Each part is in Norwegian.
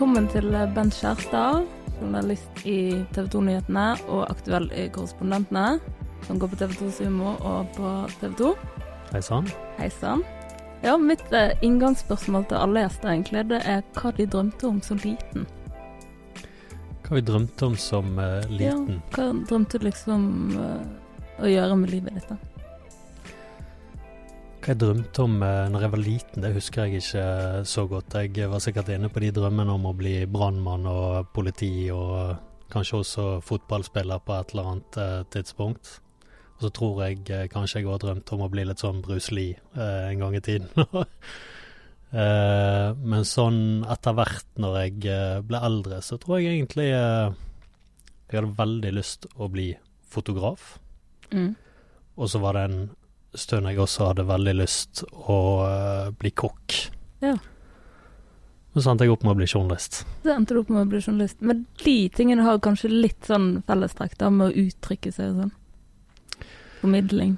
velkommen til Bent Kjærstad, journalist i TV 2-nyhetene og aktuell i Korrespondentene, som går på TV 2 Sumo og på TV 2. Hei sann. Hei sann. Ja, mitt eh, inngangsspørsmål til alle gjester egentlig, det er hva de drømte om som liten. Hva vi drømte om som uh, liten? Ja, hva drømte du liksom uh, å gjøre med livet ditt, da? Hva jeg drømte om eh, når jeg var liten, det husker jeg ikke eh, så godt. Jeg var sikkert inne på de drømmene om å bli brannmann og politi, og kanskje også fotballspiller på et eller annet eh, tidspunkt. Og så tror jeg kanskje jeg òg drømte om å bli litt sånn Bruce Lee en gang i tiden. Men sånn etter hvert når jeg ble eldre, så tror jeg egentlig jeg hadde veldig lyst å bli fotograf. Mm. Og så var det en stund jeg også hadde veldig lyst å uh, bli kokk. Ja. Men så endte jeg opp med å bli journalist. Så endte du opp med å bli journalist. Men de tingene har kanskje litt sånn fellestrekk da, med å uttrykke seg og sånn? Formidling.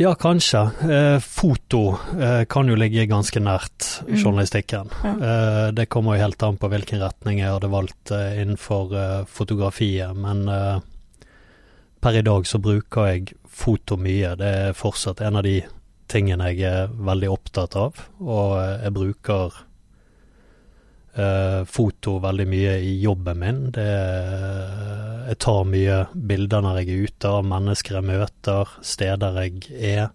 Ja, kanskje. Eh, foto eh, kan jo ligge ganske nært Mm. journalistikken. Ja. Eh, det kommer jo helt an på hvilken retning jeg hadde valgt eh, innenfor eh, fotografiet, men eh, per i dag så bruker jeg foto mye. Det er fortsatt en av de tingene jeg er veldig opptatt av, og jeg bruker eh, foto veldig mye i jobben min. Det, jeg tar mye bilder når jeg er ute, av mennesker jeg møter, steder jeg er.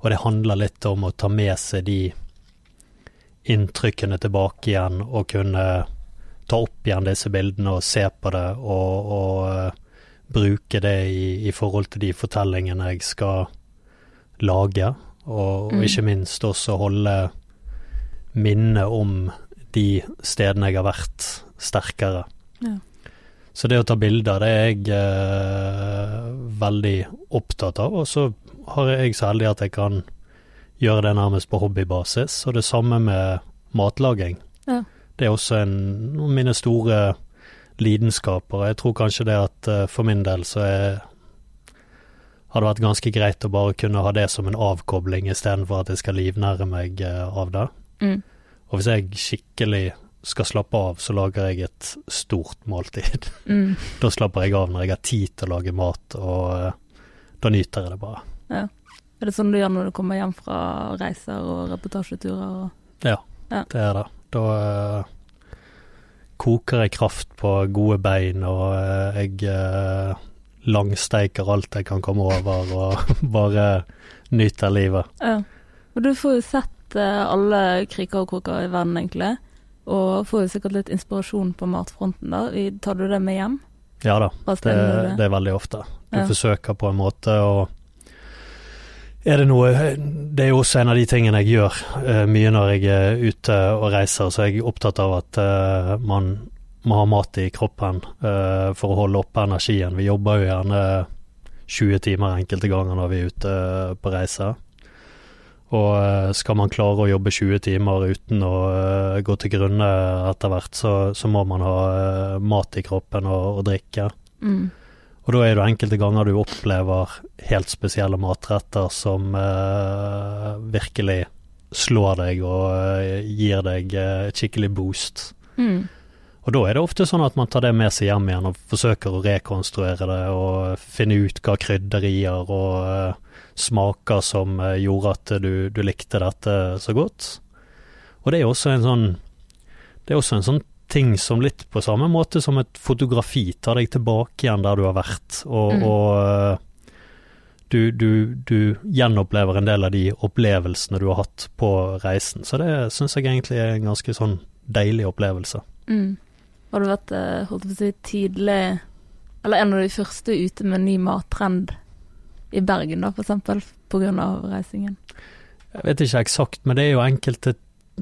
Og det handler litt om å ta med seg de inntrykkene tilbake igjen, og kunne ta opp igjen disse bildene og se på det, og, og eh, bruke det i, i forhold til de fortellingene jeg skal lage. Og, og Mm. ikke minst også holde minnet om de stedene jeg har vært, sterkere. Ja. Så det å ta bilder, det er jeg eh, veldig opptatt av. Og så har jeg så heldig at jeg kan gjøre det nærmest på hobbybasis. Og det samme med matlaging. Ja. Det er også en av mine store lidenskaper. Jeg tror kanskje det at eh, for min del så er har det vært ganske greit å bare kunne ha det som en avkobling istedenfor at jeg skal livnære meg eh, av det. Mm. Og hvis jeg skikkelig skal slappe av, så lager jeg et stort måltid. Mm. Da slapper jeg av når jeg har tid til å lage mat, og eh, da nyter jeg det bare. Er det sånn du gjør når du kommer hjem fra reiser og reportasjeturer? Og Ja, Ja. det er det. Da koker jeg kraft på gode bein, og eh, jeg eh, langsteiker alt jeg kan komme over, og bare nyter livet. Ja. Og du får jo sett eh, alle kriker og kroker i verden, egentlig. Og får jo sikkert litt inspirasjon på matfronten, da. Tar du det med hjem? Ja da, det, det er veldig ofte. Du Ja. forsøker på en måte å Er det noe Det er jo også en av de tingene jeg gjør uh, mye når jeg er ute og reiser, så er jeg opptatt av at uh, man må ha mat i kroppen uh, for å holde oppe energien. Vi jobber jo gjerne 20 timer enkelte ganger når vi er ute på reise. Og skal man klare å jobbe 20 timer uten å gå til grunne etter hvert, så, så må man ha mat i kroppen og, og drikke. Mm. Og da er det enkelte ganger du opplever helt spesielle matretter som eh, virkelig slår deg og eh, gir deg eh, et skikkelig boost. Mm. Og da er det ofte sånn at man tar det med seg hjem igjen og forsøker å rekonstruere det og finne ut hva krydderier og uh, smaker som uh, gjorde at du, du likte dette så godt. Og det er også en sånn Det er også en sånn ting som litt på samme måte som et fotografi tar deg tilbake igjen der du har vært, og, Mm. og eh, du, du, du gjenopplever en del av de opplevelsene du har hatt på reisen. Så det syns jeg egentlig er en ganske sånn deilig opplevelse. Mm. Har du vært eh, holdt på å si, tidlig Eller en av de første ute med ny mattrend i Bergen, da, grunn av reisingen? Jeg vet ikke eksakt, men det er jo enkelte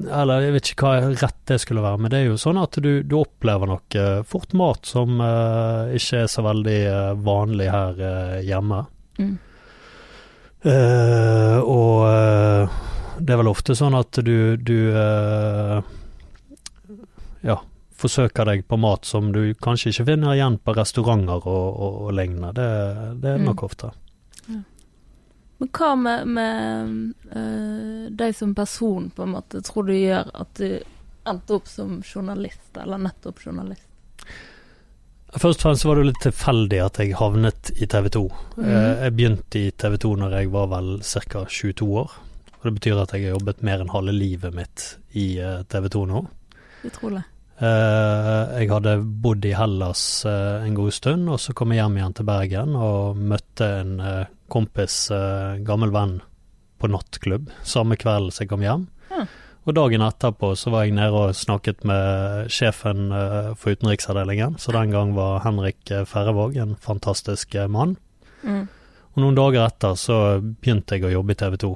Eller jeg vet ikke hva rett det skulle være, men det er jo sånn at du, du opplever nok eh, fort mat som eh, ikke er så veldig eh, vanlig her eh, hjemme. Mm. Eh, og det er vel ofte sånn at du, du ja, forsøker deg på mat som du kanskje ikke finner igjen på restauranter og, og, og lignende. Det, det er nok nok Mm. Men hva med, med uh, deg som person, på en måte, tror du gjør at du endte opp som journalist, eller nettopp journalist? Først og fremst var det jo litt tilfeldig at jeg havnet i TV 2. Mm. Jeg begynte i TV 2 når jeg var vel ca. 22 år. Og Det betyr at jeg har jobbet mer enn halve livet mitt i eh, TV 2 nå. Utrolig. Eh, Jeg hadde bodd i Hellas eh, en god stund, og så kom jeg hjem igjen til Bergen og møtte en eh, kompis, eh, gammel venn, på nattklubb samme kvelden som jeg kom hjem. Ja. Og dagen etterpå så var jeg nede og snakket med sjefen eh, for utenriksavdelingen, så den gang var Henrik Færrevåg en fantastisk eh, mann. Mm. Og noen dager etter så begynte jeg å jobbe i TV 2.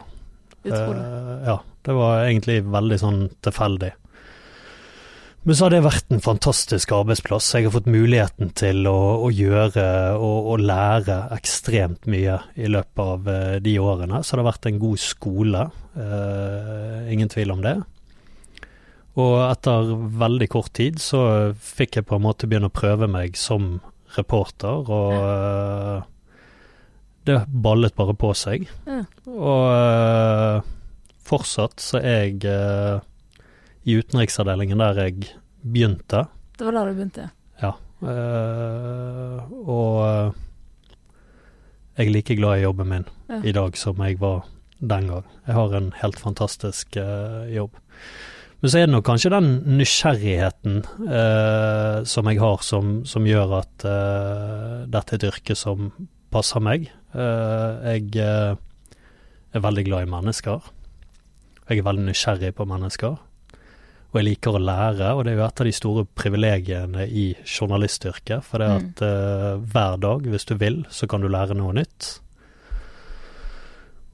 Utrolig. Eh, ja, det var egentlig veldig sånn tilfeldig. Men så har det vært en fantastisk arbeidsplass. Jeg har fått muligheten til å, å gjøre og, å lære ekstremt mye i løpet av eh, de årene. Så det har vært en god skole. Uh, ingen tvil om det. Og etter veldig kort tid så fikk jeg på en måte begynne å prøve meg som reporter, og uh, det ballet bare på seg. Ja. Og uh, fortsatt så er jeg i utenriksavdelingen der jeg begynte. Det var der du begynte, ja. Uh, og eh, jeg er like glad i jobben min Ja. i dag som jeg var den gang. Jeg har en helt fantastisk uh, jobb. Men så er det nok kanskje den nysgjerrigheten uh, som jeg har, som, som gjør at dette er et yrke som passer meg. Jeg er veldig glad i mennesker. Jeg er veldig nysgjerrig på mennesker. Og jeg liker å lære, og det er jo et av de store privilegiene i journalistyrket. For det er Mm. at eh, hver dag, hvis du vil, så kan du lære noe nytt.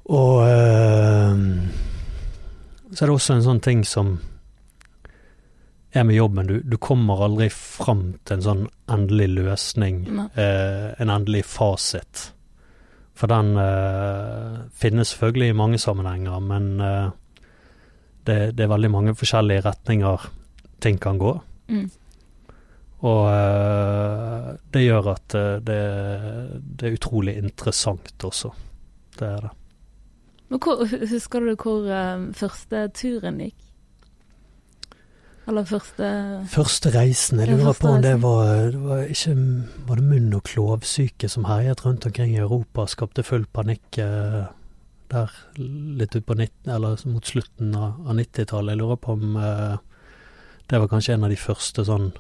Og uh, så er det også en sånn ting som er med jobben. Du, du kommer aldri fram til en sånn endelig løsning, eh, en endelig fasit. For den finnes selvfølgelig i mange sammenhenger, men det, det er veldig mange forskjellige retninger ting kan gå. Mm. Og uh, det gjør at eh, det, det er utrolig interessant også. Det er det. Men hvor, husker du hvor uh, første turen gikk? Eller første Første reisen, jeg lurer på om det var, det var ikke Var det munn- og klovsyke som herjet rundt omkring i Europa skapte full panikk eh, der litt ut på 19, eller mot slutten av, av 90-tallet? Jeg lurer på om eh, det var kanskje en av de første sånn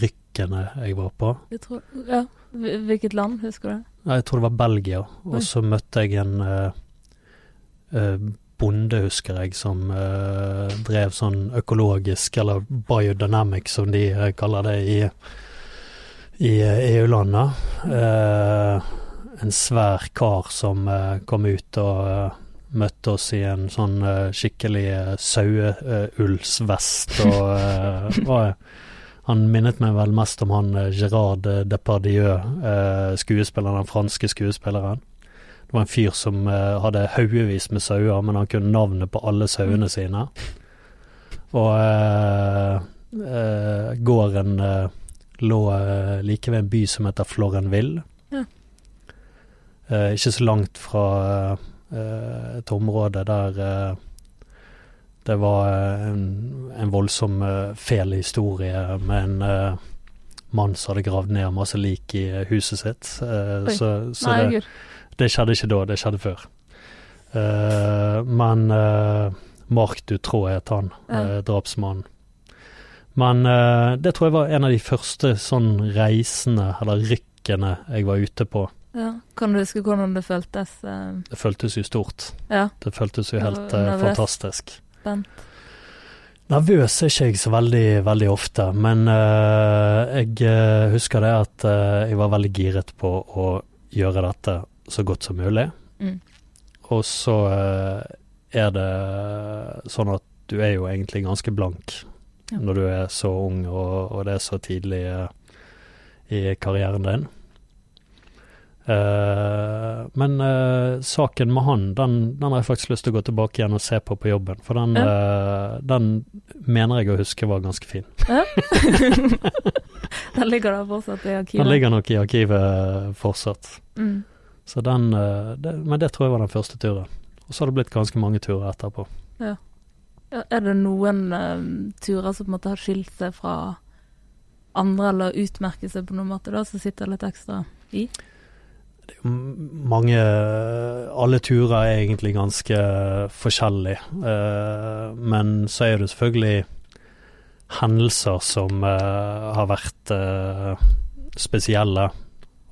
rykkene jeg var på. jeg tror, Ja, hvilket land, husker du? Jeg tror det var Belgia, og så møtte jeg en eh, eh, bonde, husker jeg, som eh, drev sånn økologisk, eller biodynamic som de eh, kaller det i, i EU-landet. Eh, en svær kar som eh, kom ut og eh, møtte oss i en sånn eh, skikkelig uh, saueullsvest, og, og han minnet meg vel mest om han Gerard Depardieu, skuespilleren, den franske skuespilleren. Det var en fyr som hadde haugevis med sauer, men han kunne navnet på alle sauene sine. Og uh, uh, gården uh, lå like ved en by som heter Florenville. Eh, ikke så langt fra eh, et område der eh, det var en, en voldsom fæl historie med en mann som hadde gravd ned masse lik i huset sitt. Oi. så så Nei, det, det skjedde ikke da, det skjedde før. Eh, men uh, Mark Dutrå het han, Ja. eh, drapsmannen. Men eh, det tror jeg var en av de første sånn reisene, eller rykkene, jeg var ute på. Ja. Kan du huske hvordan det føltes? Uh... Det føltes jo stort. ja, Det føltes jo helt uh, fantastisk. spent. Nervøs er ikke jeg så veldig, veldig ofte, men uh, jeg husker det at jeg var veldig giret på å gjøre dette så godt som mulig. Mm. Og så er det sånn at du er jo egentlig ganske blank Ja. når du er så ung og, og det er så tidlig i karrieren din. Eh, men uh, saken med han, den, den har jeg faktisk lyst til å gå tilbake igjen og se på på jobben. For den, eh, den mener jeg å huske var ganske fin. Den ligger da fortsatt i arkivet. Den ligger nok i arkivet fortsatt. Mm. Så den, det, men det tror jeg var den første turen. Og så har det blitt ganske mange turer etterpå. Ja, Er det noen turer som på en måte har skilt seg fra andre, eller utmerket seg på noen måte, da, som sitter litt ekstra i? Mange Alle turer er egentlig ganske forskjellige. Eh, men så er det selvfølgelig hendelser som eh, har vært eh, spesielle.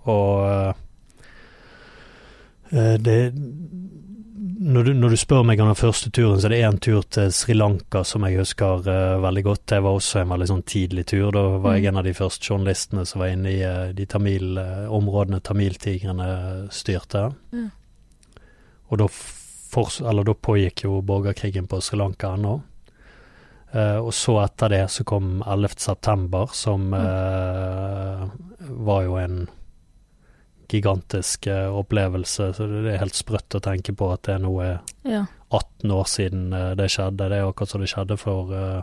Og det når du, når du spør meg om den første turen, så er det én tur til Sri Lanka som jeg husker uh, veldig godt. Det var også en veldig sånn tidlig tur. Da var jeg Mm. en av de første journalistene som var inne i uh, de tamil, eh, områdene tamiltigrene styrte. Mm. Og da, for, da pågikk jo borgerkrigen på Sri Lanka ennå. Uh, og så etter det så kom 11. september, som mm. var jo en gigantisk opplevelse. Så det er helt sprøtt å tenke på at det er noe Ja. 18 år siden eh, det skjedde. Det er akkurat som det skjedde for eh,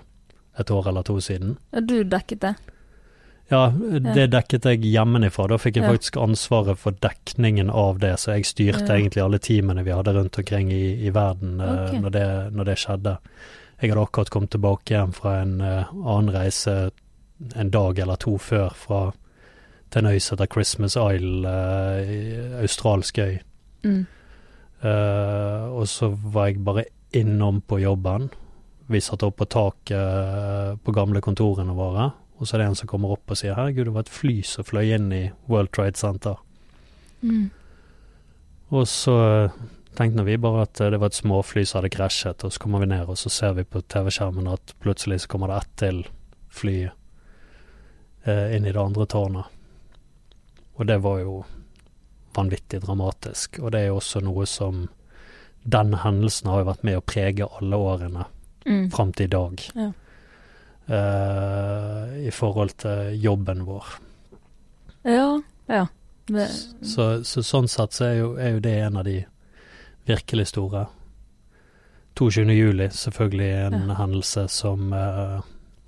et år eller to siden. Ja, Du dekket det? Ja, det dekket jeg hjemmefra. Da fikk jeg Ja. faktisk ansvaret for dekningen av det, så jeg styrte Ja. egentlig alle teamene vi hadde rundt omkring i, i verden eh, Ok. når, det, når det skjedde. Jeg hadde akkurat kommet tilbake igjen fra en annen reise en dag eller to før fra til en øy som heter Christmas Isle, uh, australsk øy. Mm. Uh, og så var jeg bare innom på jobben. Vi satt opp på taket eh, på gamle kontorene våre, og så er det en som kommer opp og sier 'herregud, det var et fly som fløy inn i World Trade Center'. Mm. Og så tenkte vi bare at det var et småfly som hadde krasjet, og så kommer vi ned, og så ser vi på TV-skjermen at plutselig så kommer det ett til fly eh, inn i det andre tårnet. Og det var jo vanvittig dramatisk, og det er jo også noe som Den hendelsen har jo vært med å prege alle årene Mm. fram til i dag. Ja. Uh, I forhold til jobben vår. Ja. ja. Det, Så, så sånn sett så er jo, er jo det en av de virkelig store. 22. juli, selvfølgelig en Ja. hendelse som uh,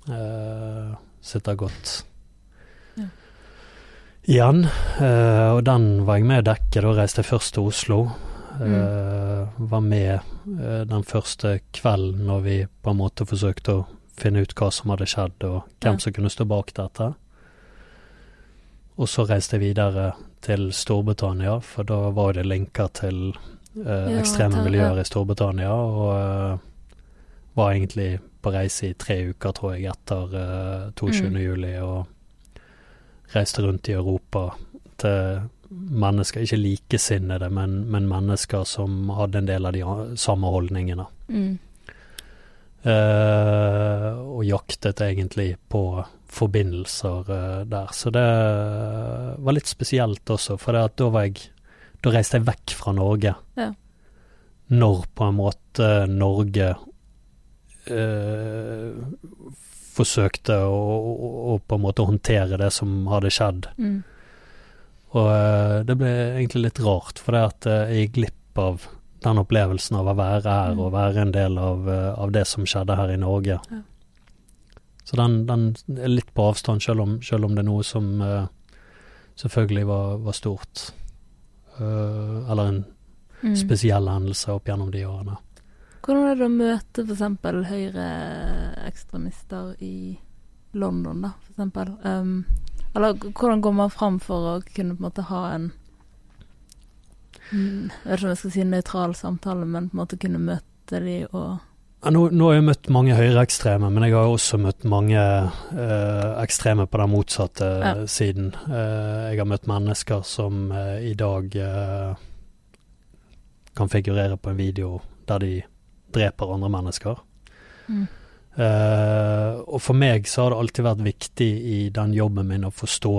uh, sitter godt. Igjen. Eh, og den var jeg med å dekke. Da reiste jeg først til Oslo. Eh, var med eh, den første kvelden når vi på en måte forsøkte å finne ut hva som hadde skjedd, og hvem Ja. som kunne stå bak dette. Og så reiste jeg videre til Storbritannia, for da var det linker til eh, Ja, ekstreme ta- miljøer ja. i Storbritannia, og eh, var egentlig på reise i tre uker, tror jeg, etter eh, 22. Mm. juli, og reiste rundt i Europa til mennesker, ikke likesinnede, men, men mennesker som hadde en del av de samme holdningene. mm. Eh, og jaktet egentlig på forbindelser eh, der. Så det var litt spesielt også, for da var jeg Da reiste jeg vekk fra Norge. Ja. Når på en måte Norge eh, forsøkte å, å, å på en måte håndtere det som hadde skjedd. Mm. Og eh, det ble egentlig litt rart, for det at eh, jeg gikk glipp av den opplevelsen av å være her Mm. og være en del av, eh, av det som skjedde her i Norge. Ja. Så den, den er litt på avstand, selv om, selv om det er noe som uh, selvfølgelig var, var stort. Uh, eller en Mm. spesiell hendelse opp gjennom de årene. Hvordan er det å møte f.eks. høyreekstremister i London, da, eksempel? Um, eller hvordan går man fram for å kunne på en måte ha en mm, Jeg vet ikke om jeg skal si nøytral samtale, men på en måte kunne møte de og Ja, nå, nå har jeg møtt mange høyreekstreme, men jeg har også møtt mange eh, ekstreme på den motsatte Ja. siden. Eh, jeg har møtt mennesker som eh, i dag eh, kan figurere på en video der de dreper andre mennesker. mm. Uh, og for meg så har det alltid vært viktig i den jobben min å forstå.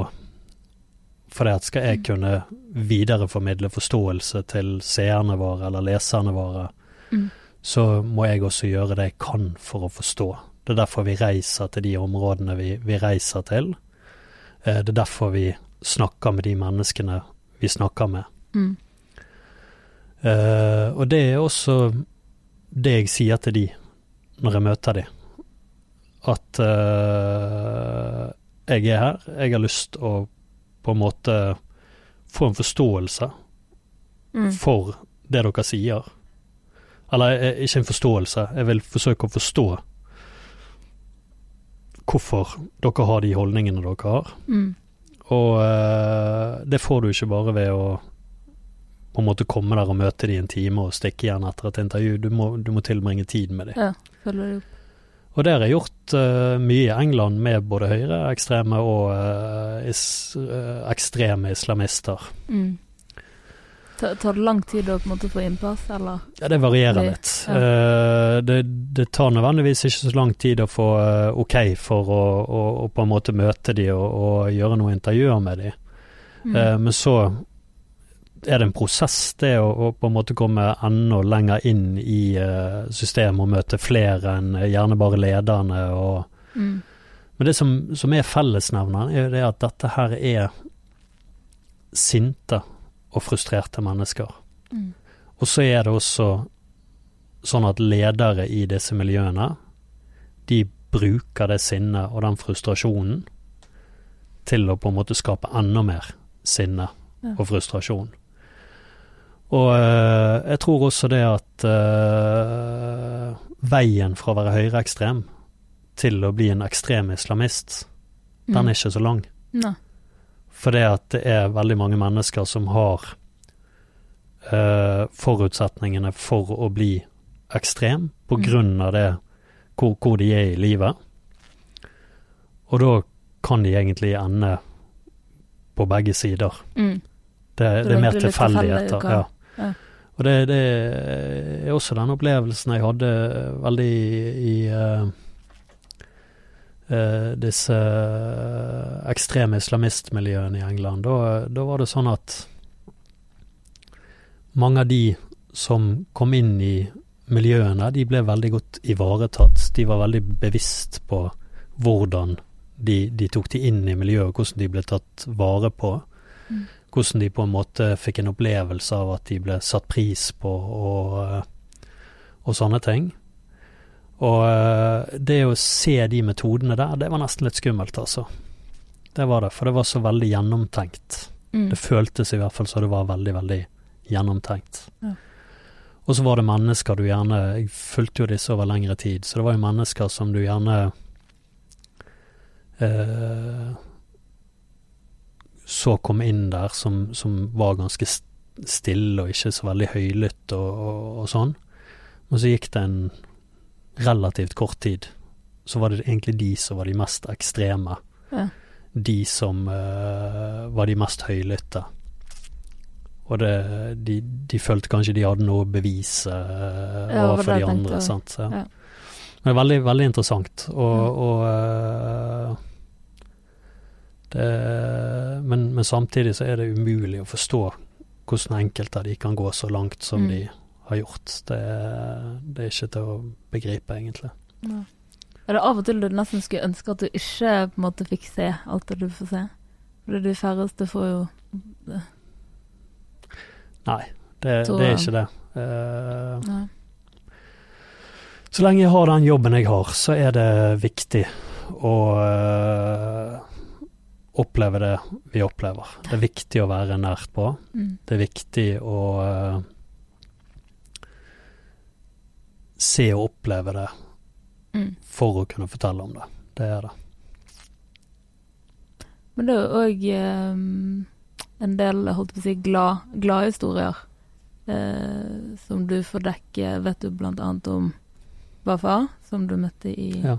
For det at skal jeg Mm. kunne videreformidle forståelse til seerne våre eller leserne våre, Mm. så må jeg også gjøre det jeg kan for å forstå. Det er derfor vi reiser til de områdene vi, vi reiser til. Eh, det er derfor vi snakker med de menneskene vi snakker med. Mm. Uh, og det er også det jeg sier til de når jeg møter de. At uh, jeg er her, jeg har lyst å på en måte få en forståelse Mm. for det dere sier. Eller eh, ikke en forståelse, jeg vil forsøke å forstå hvorfor dere har de holdningene dere har. Mm. Og uh, det får du ikke bare ved å på en måte komme der og møte dem i en time og stikke igjen etter et intervju. Du må, du må tilbringe tid med dem. Ja, følger opp. Og det har jeg gjort uh, mye i England med både høyreekstreme og uh, is, uh, ekstreme islamister. Mm. Tar, tar det lang tid å på en måte få innpass, eller? Ja, det varierer Det- litt. ja. Det, det tar nødvendigvis ikke så lang tid å få ok for å, å, å på en måte møte de og, og gjøre noen intervjuer med de. Mm. Men så er det en prosess, det å, å på en måte komme enda lenger inn i eh, systemet og møte flere enn eh, gjerne bare lederne. Og, mm. men det som, som er fellesnevneren, er jo det at dette her er sinte og frustrerte mennesker. Mm. Og så er det også sånn at ledere i disse miljøene, de bruker det sinnet og den frustrasjonen til å på en måte skape enda mer sinne og frustrasjon. Og eh, jeg tror også det at eh, veien fra å være høyreekstrem til å bli en ekstrem islamist, den Mm. er ikke så lang. Nei. For det at det er veldig mange mennesker som har uh, forutsetningene for å bli ekstrem på Mm. grunn av det hvor, hvor de er i livet. Og da kan de egentlig ende på begge sider. Mm. Det, er det er mer tilfeldigheter. tilfeldig Ja. Ja. Og det, det er også den opplevelsen jeg hadde veldig i, i uh, eh, disse ekstreme islamistmiljøene i England. Da, da var det sånn at mange av de som kom inn i miljøene, de ble veldig godt ivaretatt. De var veldig bevisst på hvordan de, de tok de inn i miljøet, hvordan de ble tatt vare på. Mm. Hvordan de på en måte fikk en opplevelse av at de ble satt pris på og, eh, og sånne ting. Og eh, det å se de metodene der, det var nesten litt skummelt, altså. Det var det, for det var så veldig gjennomtenkt. Mm. Det føltes i hvert fall som det var veldig, veldig gjennomtenkt. Ja. Og så var det mennesker du gjerne Jeg fulgte jo disse over lengre tid, så det var jo mennesker som du gjerne eh, så kom inn der, som, som var ganske stille og ikke så veldig høylytt og, og, og sånn. Og så gikk det en relativt kort tid, så var det egentlig de som var de mest ekstreme. Ja. De som uh, var de mest høylytte. Og det, de, de følte kanskje de hadde noe å bevise uh, Ja, overfor de andre. tenkte. Sant? Ja. Men det veldig, veldig interessant. Og, og eh, det, men, men samtidig så er det umulig å forstå hvordan enkelte av de kan gå så langt som Mm. de har gjort. Det, det er ikke til å begripe, egentlig. Ja. Er det av og til du nesten skulle ønske at du ikke på en måte fikk se alt det du får se? For de færreste får jo Nei, det, Så- det er ikke det. Uh, Nei. Så lenge jeg har den jobben jeg har, så er det viktig å øh, oppleve det vi opplever. Det er viktig å være nært på. Mm. Det er viktig å uh, se og oppleve det Mm. for å kunne fortelle om det. Det er det. Men det er jo òg en del holdt på å si, glad, glad historier uh, som du får dekke. Vet du blant annet om Bafa, som du møtte i Ja.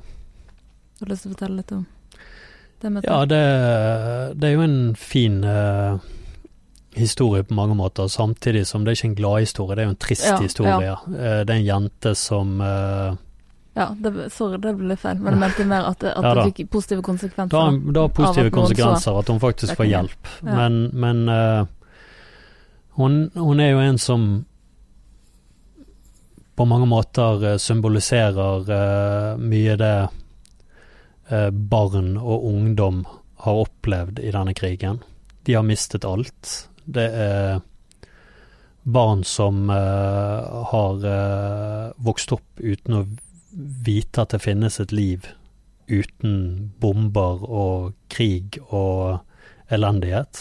Har du lyst til å fortelle litt om det møtet? Ja, det, det er jo en fin uh, historie på mange måter, samtidig som det er ikke en gladhistorie, det er jo en trist Ja, historie. Eh, det er en jente som uh, Ja, det, sorry, det ble litt feil, men jeg mente mer at det, at Ja det fikk positive konsekvenser. Det Av positive konsekvenser at hun faktisk får hjelp. Ja. Men, men uh, hun, hun er jo en som på mange måter symboliserer uh, mye det barn og ungdom har opplevd i denne krigen. De har mistet alt. Det er barn som eh, har eh, vokst opp uten å vite at det finnes et liv uten bomber og krig og elendighet.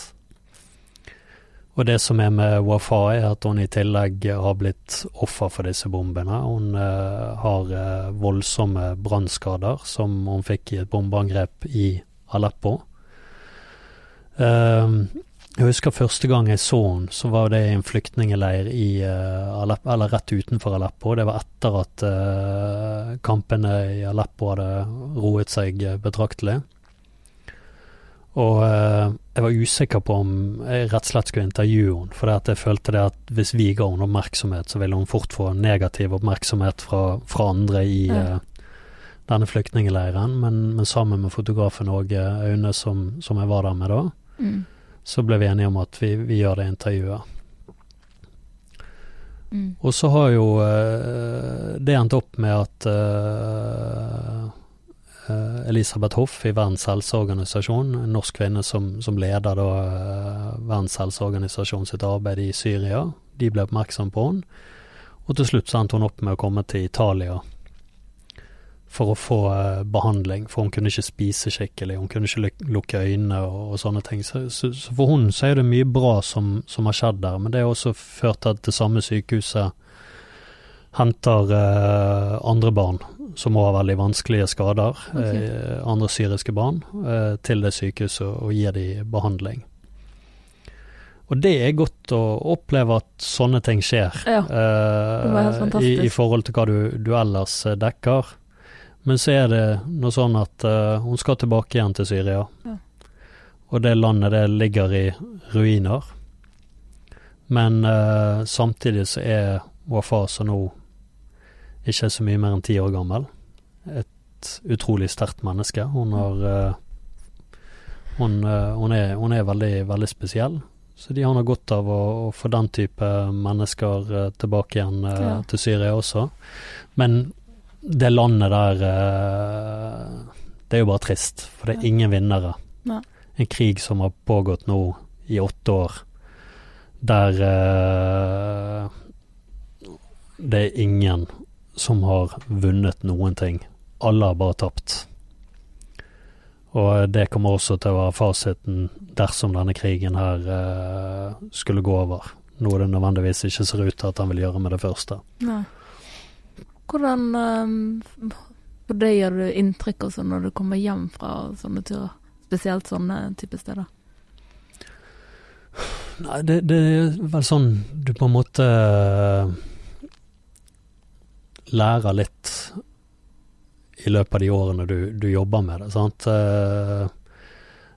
Og det som er med Wafa, er at hun i tillegg har blitt offer for disse bombene. Hun eh, har eh, voldsomme brannskader som hun fikk i et bombeangrep i Aleppo. Eh, jeg husker første gang jeg så henne, så var det i en flyktningeleir i Aleppo, eller rett utenfor Aleppo. Det var etter at kampene i Aleppo hadde roet seg betraktelig. Og eh, jeg var usikker på om jeg rett og slett skulle intervjue henne, for jeg følte det at hvis vi ga henne oppmerksomhet, så ville hun fort få negativ oppmerksomhet fra, fra andre i Ja. eh, denne flyktningleiren. Men, men sammen med fotografen og Aune, som, som jeg var der med da, Mm. så ble vi enige om at vi, vi gjør det intervjuet. Mm. Og så har jo eh, det endt opp med at eh, Elisabeth Hoff i Verdens helseorganisasjon, en norsk kvinne som, som leder da eh, Verdens helseorganisasjon sitt arbeid i Syria, de ble oppmerksom på henne. Og til slutt endte hun opp med å komme til Italia for å få eh, behandling, for hun kunne ikke spise skikkelig, hun kunne ikke lukke øynene og, og sånne ting. Så, så, så for hun så er det mye bra som, som har skjedd der, men det har også ført til at det samme sykehuset henter eh, andre barn som òg har veldig vanskelige skader, okay. eh, andre syriske barn, eh, til det sykehuset og gir dem behandling. Og det er godt å oppleve at sånne ting skjer, Ja. Eh, i, i forhold til hva du, du ellers eh, dekker. Men så er det noe sånn at eh, hun skal tilbake igjen til Syria. Ja. Og det landet det ligger i ruiner. Men samtidig så er Wafa, som nå ikke så mye mer enn ti år gammel, et utrolig sterkt menneske. Hun har eh, hun, eh, hun, er, hun er veldig, veldig spesiell. Så de har nå godt av å, å få den type mennesker eh, tilbake igjen Ja. til Syria også. Men det landet der Det er jo bare trist, for det er ingen vinnere. Ja. En krig som har pågått nå i åtte år, der det er ingen som har vunnet noen ting. Alle har bare tapt. Og det kommer også til å være fasiten dersom denne krigen her eh, skulle gå over. Noe det nødvendigvis ikke ser ut til at han vil gjøre med det første. Nei. Hvordan um, på deg gjør du inntrykk også når du kommer hjem fra sånne turer? Spesielt sånne type steder. Nei, det, det er vel sånn du på en måte lærer litt i løpet av de årene du, du jobber med det, sant. Eh,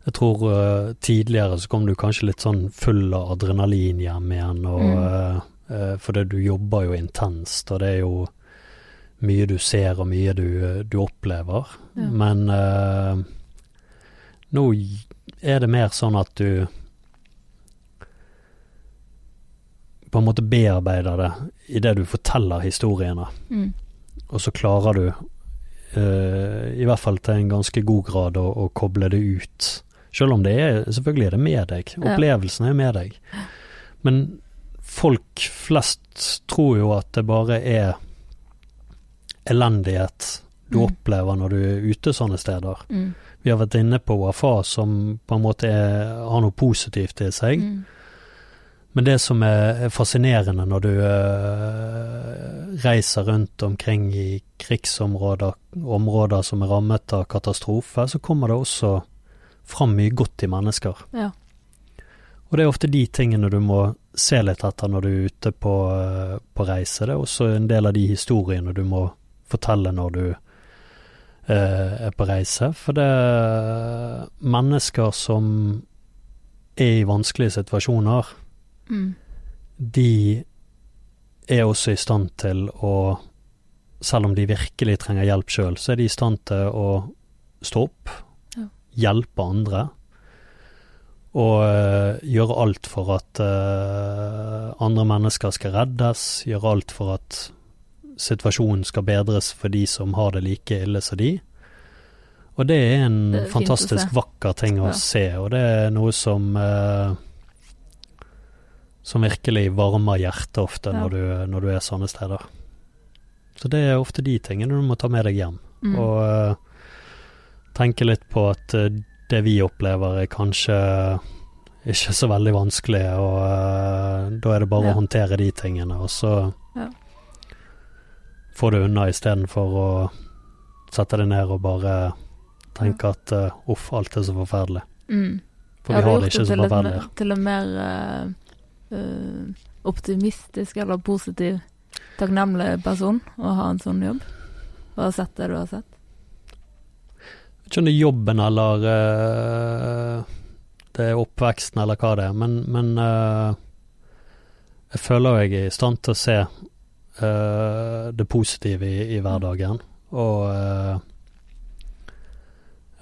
Jeg tror eh, tidligere så kom du kanskje litt sånn full av adrenalin hjem igjen, og Mm. eh, eh, fordi du jobber jo intenst, og det er jo mye du ser og mye du, du opplever. Ja. Men uh, nå er det mer sånn at du på en måte bearbeider det idet du forteller historiene, Mm. og så klarer du, uh, i hvert fall til en ganske god grad, å, å koble det ut. Selv om det er Selvfølgelig er det med deg. Opplevelsen er med deg. Men folk flest tror jo at det bare er elendighet du Mm. opplever når du er ute sånne steder. Mm. Vi har vært inne på Wafa, som på en måte er, har noe positivt i seg. Mm. Men det som er er fascinerende når du eh, reiser rundt omkring i krigsområder, områder som er rammet av katastrofe, så kommer det også fram mye godt i mennesker. Ja. Og det er ofte de tingene du må se litt etter når du er ute på, eh, på reise. Det er også en del av de historiene du må fortelle når du eh, er på reise. For det er mennesker som er i vanskelige situasjoner, Mm. de er også i stand til å Selv om de virkelig trenger hjelp sjøl, så er de i stand til å stå opp, Ja. hjelpe andre, og eh, gjøre alt for at uh, andre mennesker skal reddes, gjøre alt for at situasjonen skal bedres for de som har det like ille som de. Og det er en Det er fantastisk vakker ting å Ja. se, og det er noe som eh, som virkelig varmer hjertet ofte Ja. når, du, når du er sånne steder. Så det er ofte de tingene du må ta med deg hjem. Mm. Og uh, tenke litt på at uh, det vi opplever er kanskje ikke så veldig vanskelig, og uh, da er det bare Ja. å håndtere de tingene, og så Ja. få det unna istedenfor å sette det ned og bare tenke at uff, alt er så forferdelig. Mm. For vi har det ikke så forferdelig. Til en mer optimistisk eller positiv, takknemlig person å ha en sånn jobb. Og ha sett det du har sett. Ikke om det er jobben eller uh, det er oppveksten eller hva det er, men, men uh, jeg føler jeg er i stand til å se uh, det positive i, i hverdagen. Og eh,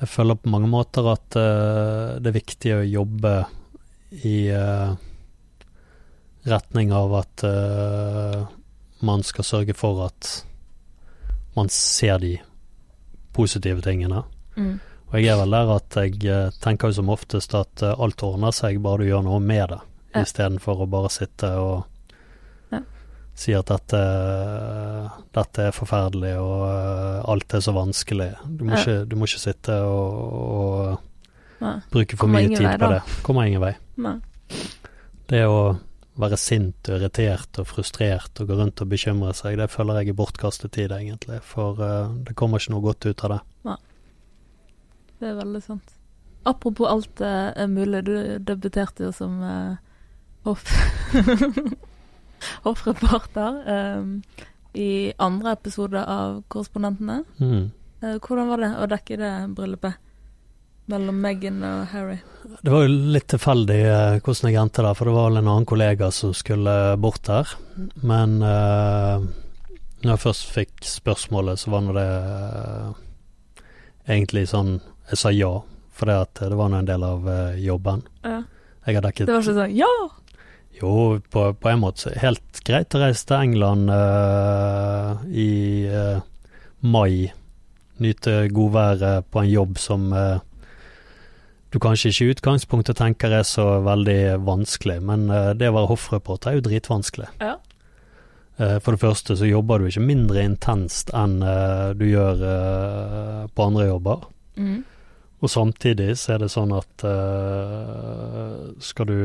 jeg føler på mange måter at eh, det er viktig å jobbe i eh, retning av at uh, man skal sørge for at man ser de positive tingene. Mm. Og jeg er vel der at jeg eh, tenker jo som oftest at eh, alt ordner seg bare du gjør noe med det, Ja. istedenfor å bare sitte og Ja. si at dette, dette er forferdelig og alt er så vanskelig. Du må, Ja. ikke, du må ikke sitte og, og bruke for Kommer mye tid vei, på det. Kommer ingen vei. Nei. Det å være sint og irritert og frustrert og gå rundt og bekymre seg, det føler jeg er bortkastet tid, egentlig. For uh, det kommer ikke noe godt ut av det. Det er veldig sant. Apropos alt uh, er mulig, du debuterte jo som uh, hoff... hoffreporter um, i andre episode av Korrespondentene. Mm. Uh, hvordan var det å dekke det bryllupet mellom Meghan og Harry? Det var jo litt tilfeldig eh, hvordan jeg endte der, for det var vel en annen kollega som skulle bort der. Men eh, når jeg først fikk spørsmålet, så var nå det eh, egentlig sånn Jeg sa ja, for det, at det var nå en del av eh, jobben. Ja. Jeg har dekket Det var ikke sånn Ja! Jo, på, på en måte helt greit å reise til England eh, i eh, mai. Nyte godværet på en jobb som eh, du kanskje ikke i utgangspunktet tenker er så veldig vanskelig, men eh, det å være hoffreporter er jo dritvanskelig. Ja. Eh, for det første så jobber du ikke mindre intenst enn eh, du gjør på andre jobber. Mm. Og samtidig så er det sånn at skal du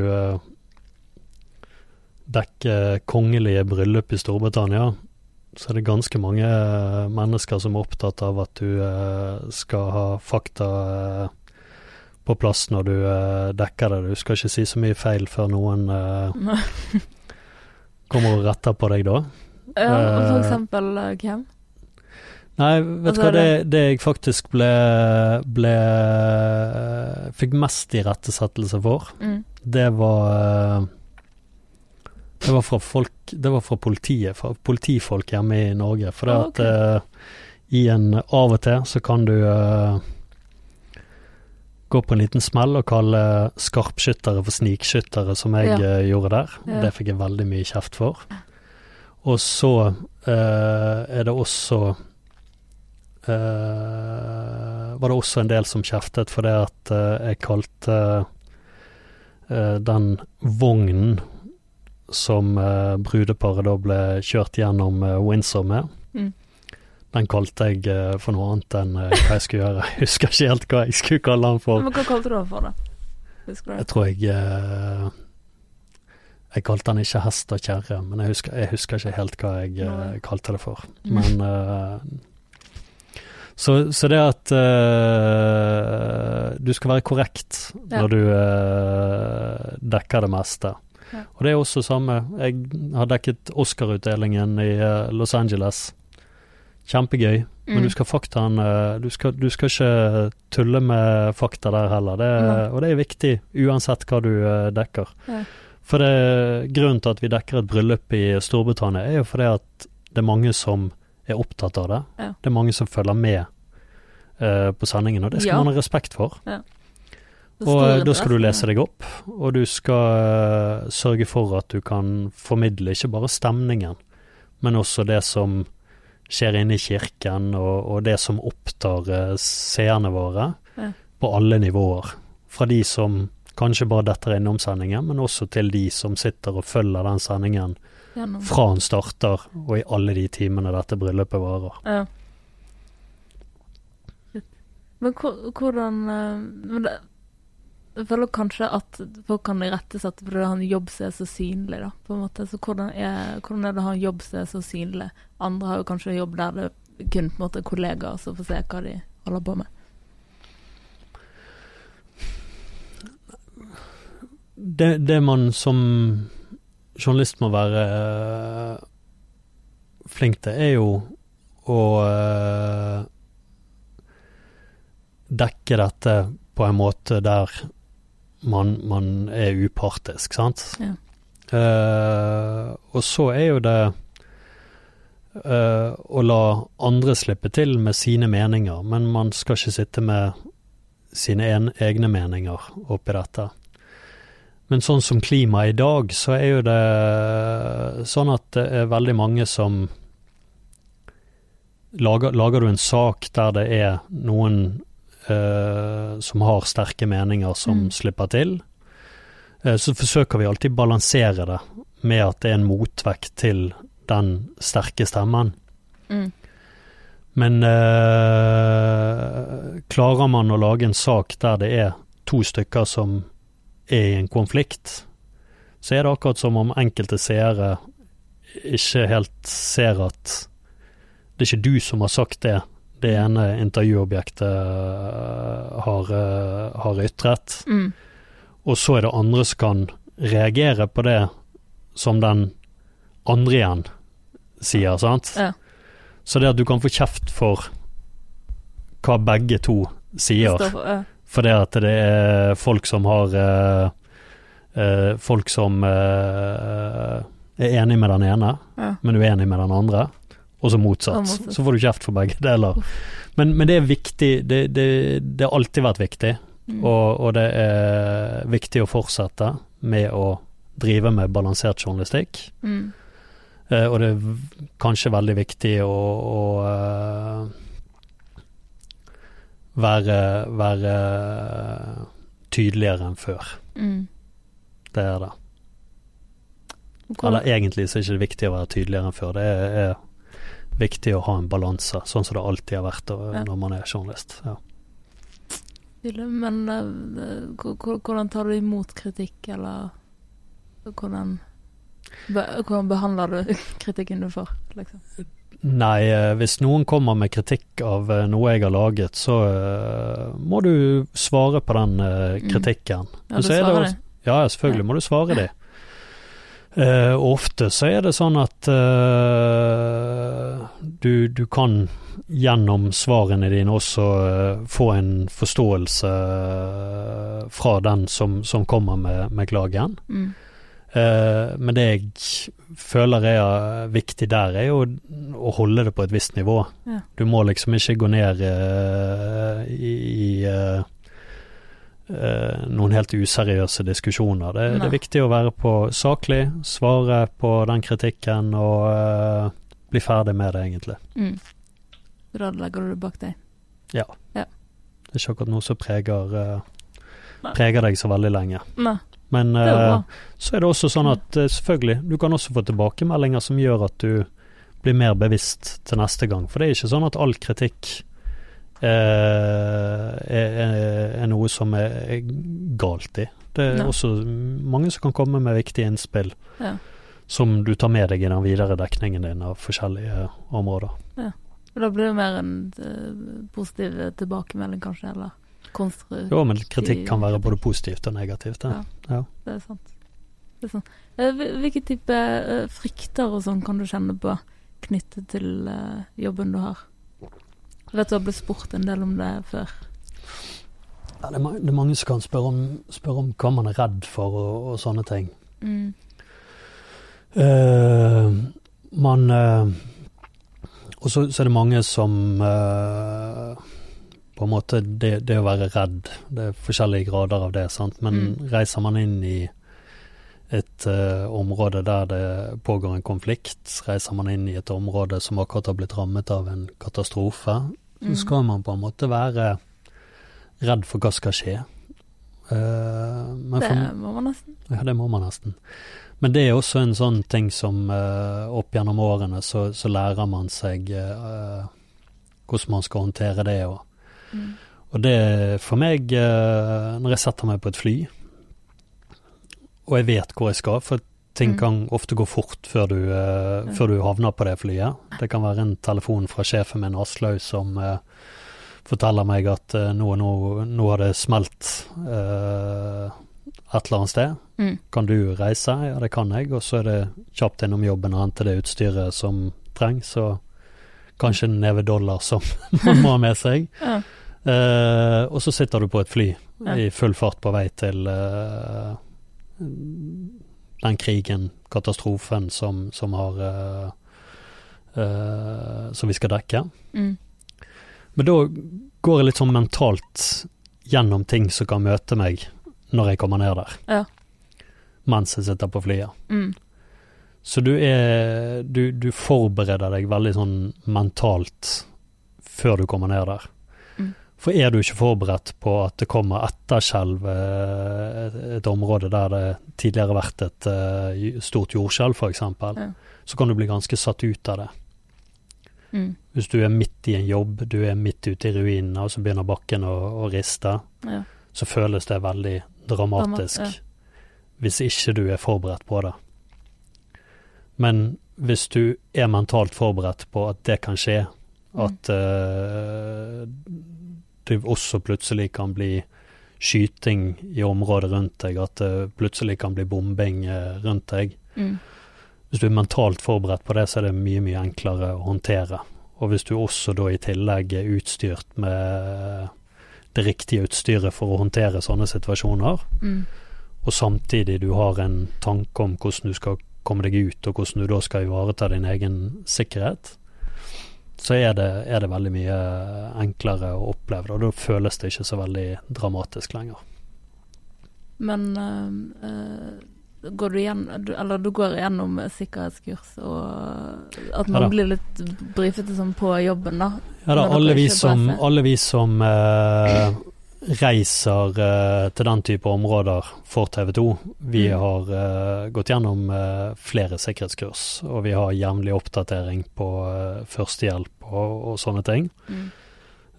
dekke kongelige bryllup i Storbritannia, så er det ganske mange mennesker som er opptatt av at du skal ha fakta på plass når du uh, dekker det. Du skal ikke si så mye feil før noen uh, kommer og retter på deg da. ja og for Eh, eksempel hvem? Nei, vet du Altså, hva, det, det jeg faktisk ble, ble Fikk mest irettesettelse for, Mm. det var Det var fra folk Det var fra politiet, fra politifolk hjemme i Norge. For det okay. at uh, i en Av og til så kan du eh, gå på en liten smell og kalle skarpskyttere for snikskyttere, som jeg Ja. eh, gjorde der. Det fikk jeg veldig mye kjeft for. Og så eh, er det også eh, var det også en del som kjeftet for det at eh, jeg kalte eh, den vognen som eh, brudeparet da ble kjørt gjennom Windsor med, Mm. Den kalte jeg eh, for noe annet enn eh, hva jeg skulle gjøre. Jeg husker ikke helt hva jeg skulle kalle den for. Men hva kalte du den for, da? Husker du Jeg tror jeg eh, Jeg kalte den ikke hest og kjerre, men jeg husker, jeg husker ikke helt hva jeg kalte det for. Mm. Men så, så det at uh, du skal være korrekt Ja. når du uh, dekker det meste. Ja. Og det er også samme Jeg har dekket Oscar-utdelingen i Los Angeles. Kjempegøy. Men Mm. du skal faktaen eh, du skal, du skal ikke tulle med fakta der heller. Det, og det er viktig, uansett hva du eh, dekker. Ja. For det, grunnen til at vi dekker et bryllup i Storbritannia, er jo fordi at det er mange som er opptatt av det. Ja. Det er mange som følger med uh, på sendingen, og det skal Ja. man ha respekt for. Og eh, da skal du lese deg opp, og du skal uh, sørge for at du kan formidle ikke bare stemningen, men også det som skjer inne i kirken, og, og det som opptar eh, seerne våre Ja. på alle nivåer. Fra de som kanskje bare detter innom sendingen, men også til de som sitter og følger den sendingen Gjennom. fra den starter, og i alle de timene dette bryllupet varer. Ja. Men hvordan eh, Jeg føler kanskje at folk kan irettesette fordi en jobb som er så synlig, da, på en måte. Så hvordan er, hvordan er det å ha en jobb som er så synlig? Andre har jo kanskje jobb der det kun på en måte er kollegaer som får se hva de holder på med. Det, det man som journalist må være eh, flink til, er jo å eh, dekke dette på en måte der man, man er upartisk, sant. Ja. Uh, og så er jo det uh, å la andre slippe til med sine meninger, men man skal ikke sitte med sine en, egne meninger oppi dette. Men sånn som klimaet i dag, så er jo det sånn at det er veldig mange som Lager, lager du en sak der det er noen eh, som har sterke meninger som Mm. slipper til, eh, så forsøker vi alltid balansere det med at det er en motvekt til den sterke stemmen. Mm. Men eh, klarer man å lage en sak der det er to stykker som er i en konflikt, så er det akkurat som om enkelte seere ikke helt ser at det er ikke du som har sagt det det ene intervjuobjektet eh, har, eh, har ytret, Mm. og så er det andre som kan reagere på det som den andre igjen sier, sant? Ja. Så det at du kan få kjeft for hva begge to sier, for- ja. fordi at det er folk som har eh, Folk som eh, er enig med den ene, Ja. men uenig med den andre, og så motsatt. Så får du kjeft for begge deler. Men, men det er viktig, det, det, det har alltid vært viktig, Mm. og, og det er viktig å fortsette med å drive med balansert journalistikk. Mm. Eh, og det er kanskje veldig viktig å, å uh, være, være tydeligere enn før. Mm. Det er det. Eller egentlig så er det ikke viktig å være tydeligere enn før. Det er, er viktig å ha en balanse, sånn som det alltid har vært når man er journalist. Ja. Men eh, hvor- hvor- hvordan tar du imot kritikk, eller hvordan, hvordan behandler du kritikken du får, liksom? Nei, eh, hvis noen kommer med kritikk av eh, noe jeg har laget, så må du svare på den kritikken. Mm. kritikken. Ja, du er det svarer det. Ja, selvfølgelig må du svare de. Eh, ofte så er det sånn at eh, du, du kan gjennom svarene dine også eh, få en forståelse fra den som, som kommer med, med klagen. Mm. Eh, men det jeg føler er viktig der, er jo å holde det på et visst nivå. Ja. Du må liksom ikke gå ned eh, i, i eh, noen helt useriøse diskusjoner. Det, det er viktig å være på saklig, svare på den kritikken og eh, bli ferdig med det, egentlig. Mm. Radlegger du bak deg. Ja Det er ikke akkurat noe som preger, eh, preger deg så veldig lenge. Nei, Men er eh, så er det også sånn at eh, selvfølgelig, du kan også få tilbakemeldinger som gjør at du blir mer bevisst til neste gang. For det er ikke sånn at all kritikk er, er, noe som er, galt i. Det er Nei. også mange som kan komme med viktige innspill Ja. som du tar med deg i den videre dekningen din av forskjellige områder. Og Da blir det mer en eh, positiv tilbakemelding, kanskje, eller konstruktiv. Jo, men kritikk kan være både positivt og negativt. Det. Ja. Det er sant. Det er sant. Eh, Hvilke type eh, frykter og sånn kan du kjenne på knyttet til eh, jobben du har? Jeg vet du har blitt spurt en del om det før. Ja, det, er, mange som kan spørre om, spørre om hva man er redd for og, og sånne ting. Mm. Eh, man eh, Og så, så er det mange som eh, På en måte det, det å være redd Det er forskjellige grader av det, sant. Men Mm. reiser man inn i et område der det pågår en konflikt, reiser man inn i et område som akkurat har blitt rammet av en katastrofe, så skal man på en måte være redd for hva skal skje. Uh, men Det for, må man nesten. ja, det må man nesten. Men det er også en sånn ting som uh, opp gjennom årene så, så lærer man seg uh, hvordan man skal håndtere det. Og, Mm. Og det for meg, når jeg setter meg på et fly, og jeg vet hvor jeg skal, for ting Mm. kan ofte gå fort før du, uh, før du havner på det flyet. Det kan være en telefon fra sjefen min, Aslaug, som uh, forteller meg at uh, nå, nå, nå har det smelt et eller annet sted. Mm. Kan du reise? Ja, det kan jeg. Og så er det kjapt innom jobben og hente det utstyret som trengs, og kanskje en neve dollar som man må ha med seg. Ja. Uh, og så sitter du på et fly Ja. i full fart på vei til eh, den krigen, katastrofen, som, som har uh, uh, Som vi skal dekke. Mm. Men da går jeg litt sånn mentalt gjennom ting som kan møte meg når jeg kommer ned der. Ja. Mens jeg sitter på flyet. Mm. Så du er du, du forbereder deg veldig sånn mentalt før du kommer ned der. Mm. For er du ikke forberedt på at det kommer etterskjelv, eh, et, et område der det tidligere har vært et eh, stort jordskjelv f.eks., Ja. så kan du bli ganske satt ut av det. Mm. Hvis du er midt i en jobb, du er midt ute i ruinene, og så begynner bakken å, å riste, Ja. så føles det veldig dramatisk. Dramat- Hvis ikke du er forberedt på det. Men hvis du er mentalt forberedt på at det kan skje, Mm. at eh, det også plutselig kan bli skyting i området rundt deg, at det plutselig kan bli bombing eh, rundt deg, Mm. hvis du er mentalt forberedt på det, så er det mye, mye enklere å håndtere. Og hvis du også da i tillegg er utstyrt med det riktige utstyret for å håndtere sånne situasjoner, Mm. og samtidig du har en tanke om hvordan du skal komme deg ut, og hvordan du da skal ivareta din egen sikkerhet, så er det, er det veldig mye enklere å oppleve og da føles det ikke så veldig dramatisk lenger. Men eh, eh, går du du, eller du går gjennom sikkerhetskurs, og at man Ja blir litt brifete sånn på jobben, da. Ja da, Men dere alle vi som, alle vi som eh, reiser eh, til den type områder for TV 2, vi Mm. har eh, gått gjennom eh, flere sikkerhetskurs, og vi har jevnlig oppdatering på eh, førstehjelp og, og sånne ting. Mm.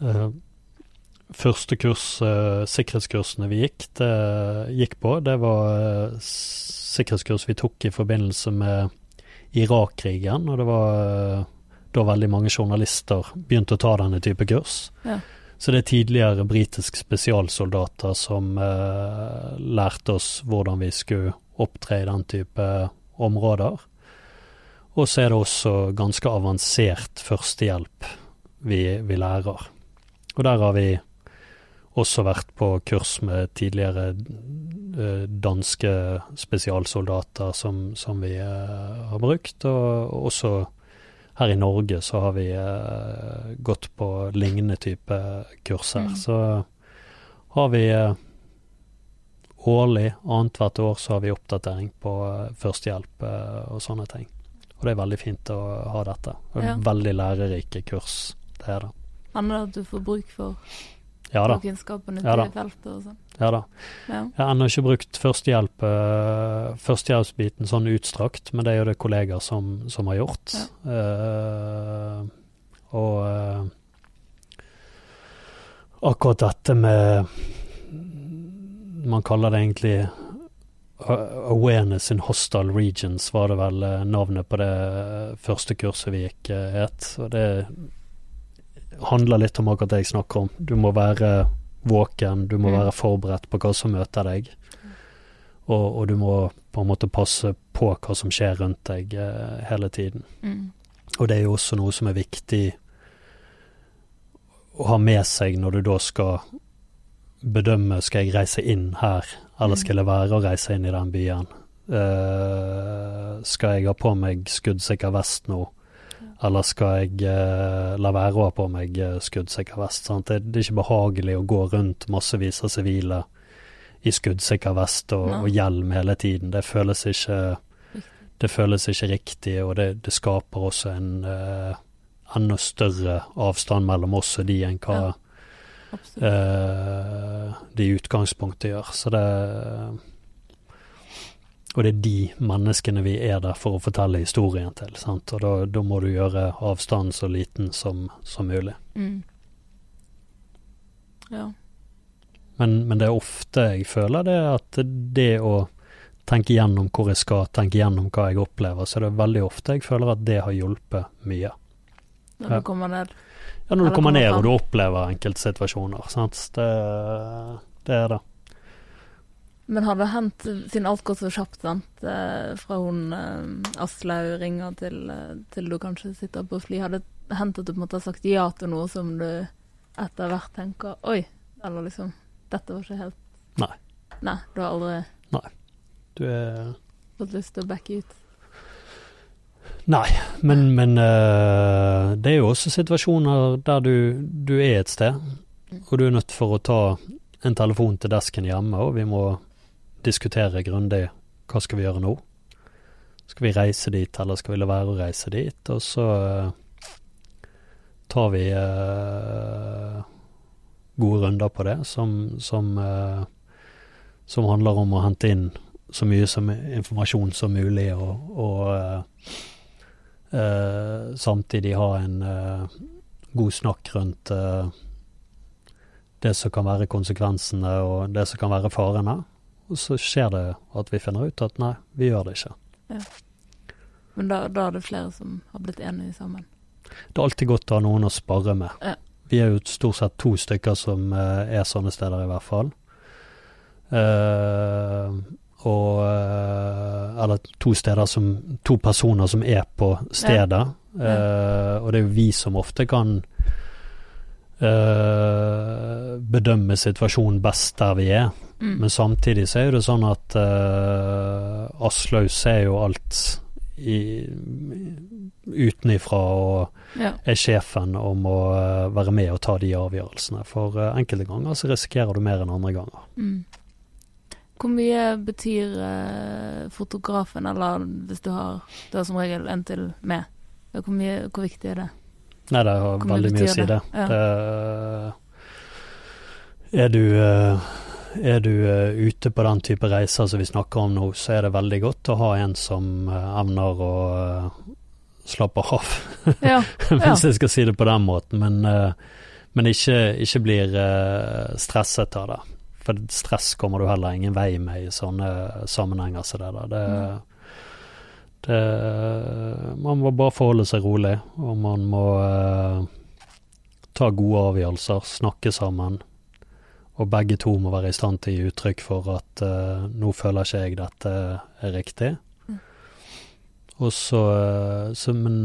Eh, første kurs, eh, sikkerhetskursene vi gikk, det, gikk på, det var sikkerhetskurs vi tok i forbindelse med Irak-krigen, og det var da veldig mange journalister begynte å ta denne type kurs. Ja. Så det er tidligere britiske spesialsoldater som eh, lærte oss hvordan vi skulle opptre i den type områder. Og så er det også ganske avansert førstehjelp vi, vi lærer. Og der har vi også vært på kurs med tidligere eh, danske spesialsoldater som, som vi eh, har brukt, og også her i Norge så har vi eh, gått på lignende type kurser. Mm. Så har vi eh, årlig, annethvert år, så har vi oppdatering på eh, førstehjelp eh, og sånne ting. Og det er veldig fint å ha dette. Og Ja. Veldig lærerike kurs, det er det. Det at du får bruk for, Ja da. for kunnskapen Ja da. feltet og sånn? Ja da. Ja. Jeg har ennå ikke brukt førstehjelp, eh, førstehjelpsbiten sånn utstrakt, men det er jo det kollegaer som, som har gjort. Uh, og uh, akkurat dette med Man kaller det egentlig Awareness in hostile regions, var det vel navnet på det første kurset vi gikk het. Og det handler litt om akkurat det jeg snakker om. Du må være våken, du må Mm. være forberedt på hva som møter deg. Og, og du må på en måte passe på hva som skjer rundt deg eh, hele tiden. Mm. Og det er jo også noe som er viktig å ha med seg når du da skal bedømme skal jeg reise inn her, eller skal jeg være å reise inn i den byen. Uh, skal jeg ha på meg skuddsikker vest nå, eller skal jeg eh, la være å ha på meg eh, skuddsikker vest? Sant? Det, det er ikke behagelig å gå rundt massevis av sivile i skuddsikker vest og, og hjelm hele tiden. Det føles ikke det føles ikke riktig, og det, det skaper også en eh, enda større avstand mellom oss og de enn hva Ja. Eh, de i utgangspunktet gjør. Så det Og det er de menneskene vi er der for å fortelle historien til, sant? og da, da må du gjøre avstanden så liten som, som mulig. Mm. Ja. Men, men det er ofte jeg føler det at det å tenke gjennom hvor jeg skal, tenke gjennom hva jeg opplever, så det er veldig ofte jeg føler at det har hjulpet mye. Når du kommer ned. Ja, når du kommer ned og du opplever enkeltsituasjoner, sant. Det, det er det. Men har det hendt, siden alt går så kjapt, sant, eh, fra hun eh, Aslaug ringer til, eh, til du kanskje sitter på fly, har det hendt at du på en måte har sagt ja til noe som du etter hvert tenker Oi, eller liksom Dette var ikke helt Nei. Nei, du har aldri Du er fått lyst til å backe ut? Nei, men, men uh, det er jo også situasjoner der du, du er et sted, og du er nødt for å ta en telefon til desken hjemme, og vi må diskutere grundig hva skal vi gjøre nå. Skal vi reise dit, eller skal vi la være å reise dit? Og så eh, tar vi eh, gode runder på det, som, som, eh, som handler om å hente inn så mye som informasjon som mulig, og, og samtidig ha en god snakk rundt det som kan være konsekvensene og det som kan være farene. Og så skjer det at vi finner ut at nei, vi gjør det ikke. Men da, da er det flere som har blitt enige sammen. Det er alltid godt å ha noen å spare med. Ja. Vi er jo stort sett to stykker som eh, er sånne steder, i hvert fall. Uh, og eh, Eller to steder som To personer som er på stedet. Eh, og det er jo vi som ofte kan uh, bedømme situasjonen best der vi er. Mm. Men samtidig så er jo det sånn at uh, Aslaug ser jo alt i, utenifra og Ja. er sjefen og må eh, være med og ta de avgjørelsene. For uh, enkelte ganger så risikerer du mer enn andre ganger. Mm. Hvor mye betyr uh, fotografen, eller hvis du har Du har som regel en til med. Hvor, mye, hvor viktig er det? Nei, det har veldig mye å si, det. Ja. det er du eh, er du eh, ute på den type reiser som vi snakker om nå, så er det veldig godt å ha en som eh, evner å eh, slappe av, Ja. hvis jeg skal si det på den måten. Men, men ikke, ikke blir stresset av det. For stress kommer du heller ingen vei med i sånne sammenhenger som det der. Det, det, man må bare forholde seg rolig, og man må eh, ta gode avgjørelser, snakke sammen. Og begge to må være i stand til å gi uttrykk for at uh, nå føler ikke jeg dette er riktig. Mm. Og så, eh, så Men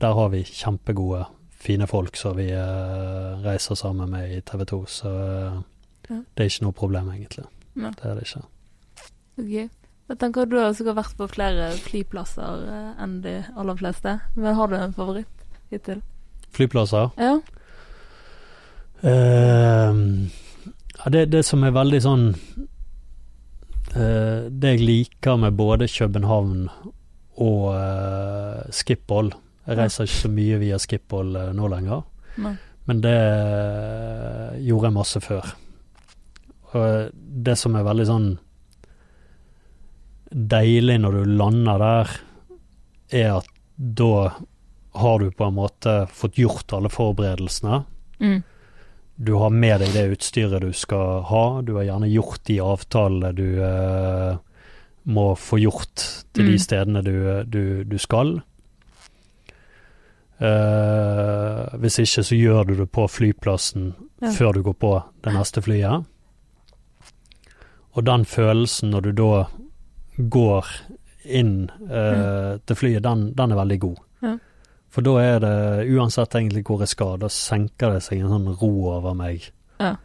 der har vi kjempegode, fine folk som vi uh, reiser sammen med i TV 2, så uh, Ja. det er ikke noe problem, egentlig. Ja. Det er det ikke. Ok. Jeg tenker Du har sikkert vært på flere flyplasser enn de aller fleste. Men har du en favoritt hittil? Flyplasser? Ja. Ehm, ja, det, det som er veldig sånn uh, Det jeg liker med både København og uh, Schiphol Jeg reiser ikke så mye via Schiphol uh, nå lenger, Nei. men det eh, gjorde jeg masse før. Og det som er veldig sånn deilig når du lander der, er at da har du på en måte fått gjort alle forberedelsene. Mm. Du har med deg det utstyret du skal ha. Du har gjerne gjort de avtalene du eh, må få gjort til de Mm. stedene du, du, du skal. Eh, hvis ikke så gjør du det på flyplassen Ja. før du går på det neste flyet. Og den følelsen når du da går inn eh, til flyet, den, den er veldig god. Ja. For da er det, uansett egentlig hvor jeg skal, da senker det seg en sånn ro over meg. Ja.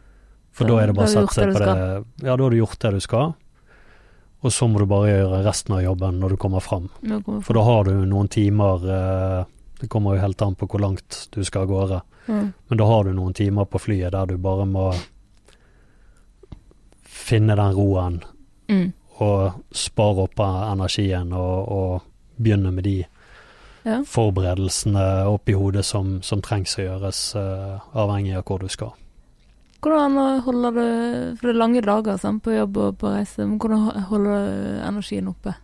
For da er det bare å sette seg på det Ja, da har du gjort det du skal. Og så må du bare gjøre resten av jobben når du kommer fram. Kommer For da har du noen timer eh, Det kommer jo helt an på hvor langt du skal av gårde. mm. Men da har du noen timer på flyet der du bare må finne den roen Mm. og spare opp energien og, og begynne med de Ja. forberedelsene oppi hodet som, som trengs å gjøres, uh, avhengig av hvor du skal. Hvordan holder du For det er lange dager sant, på jobb og på reise. Men hvordan holder du energien oppe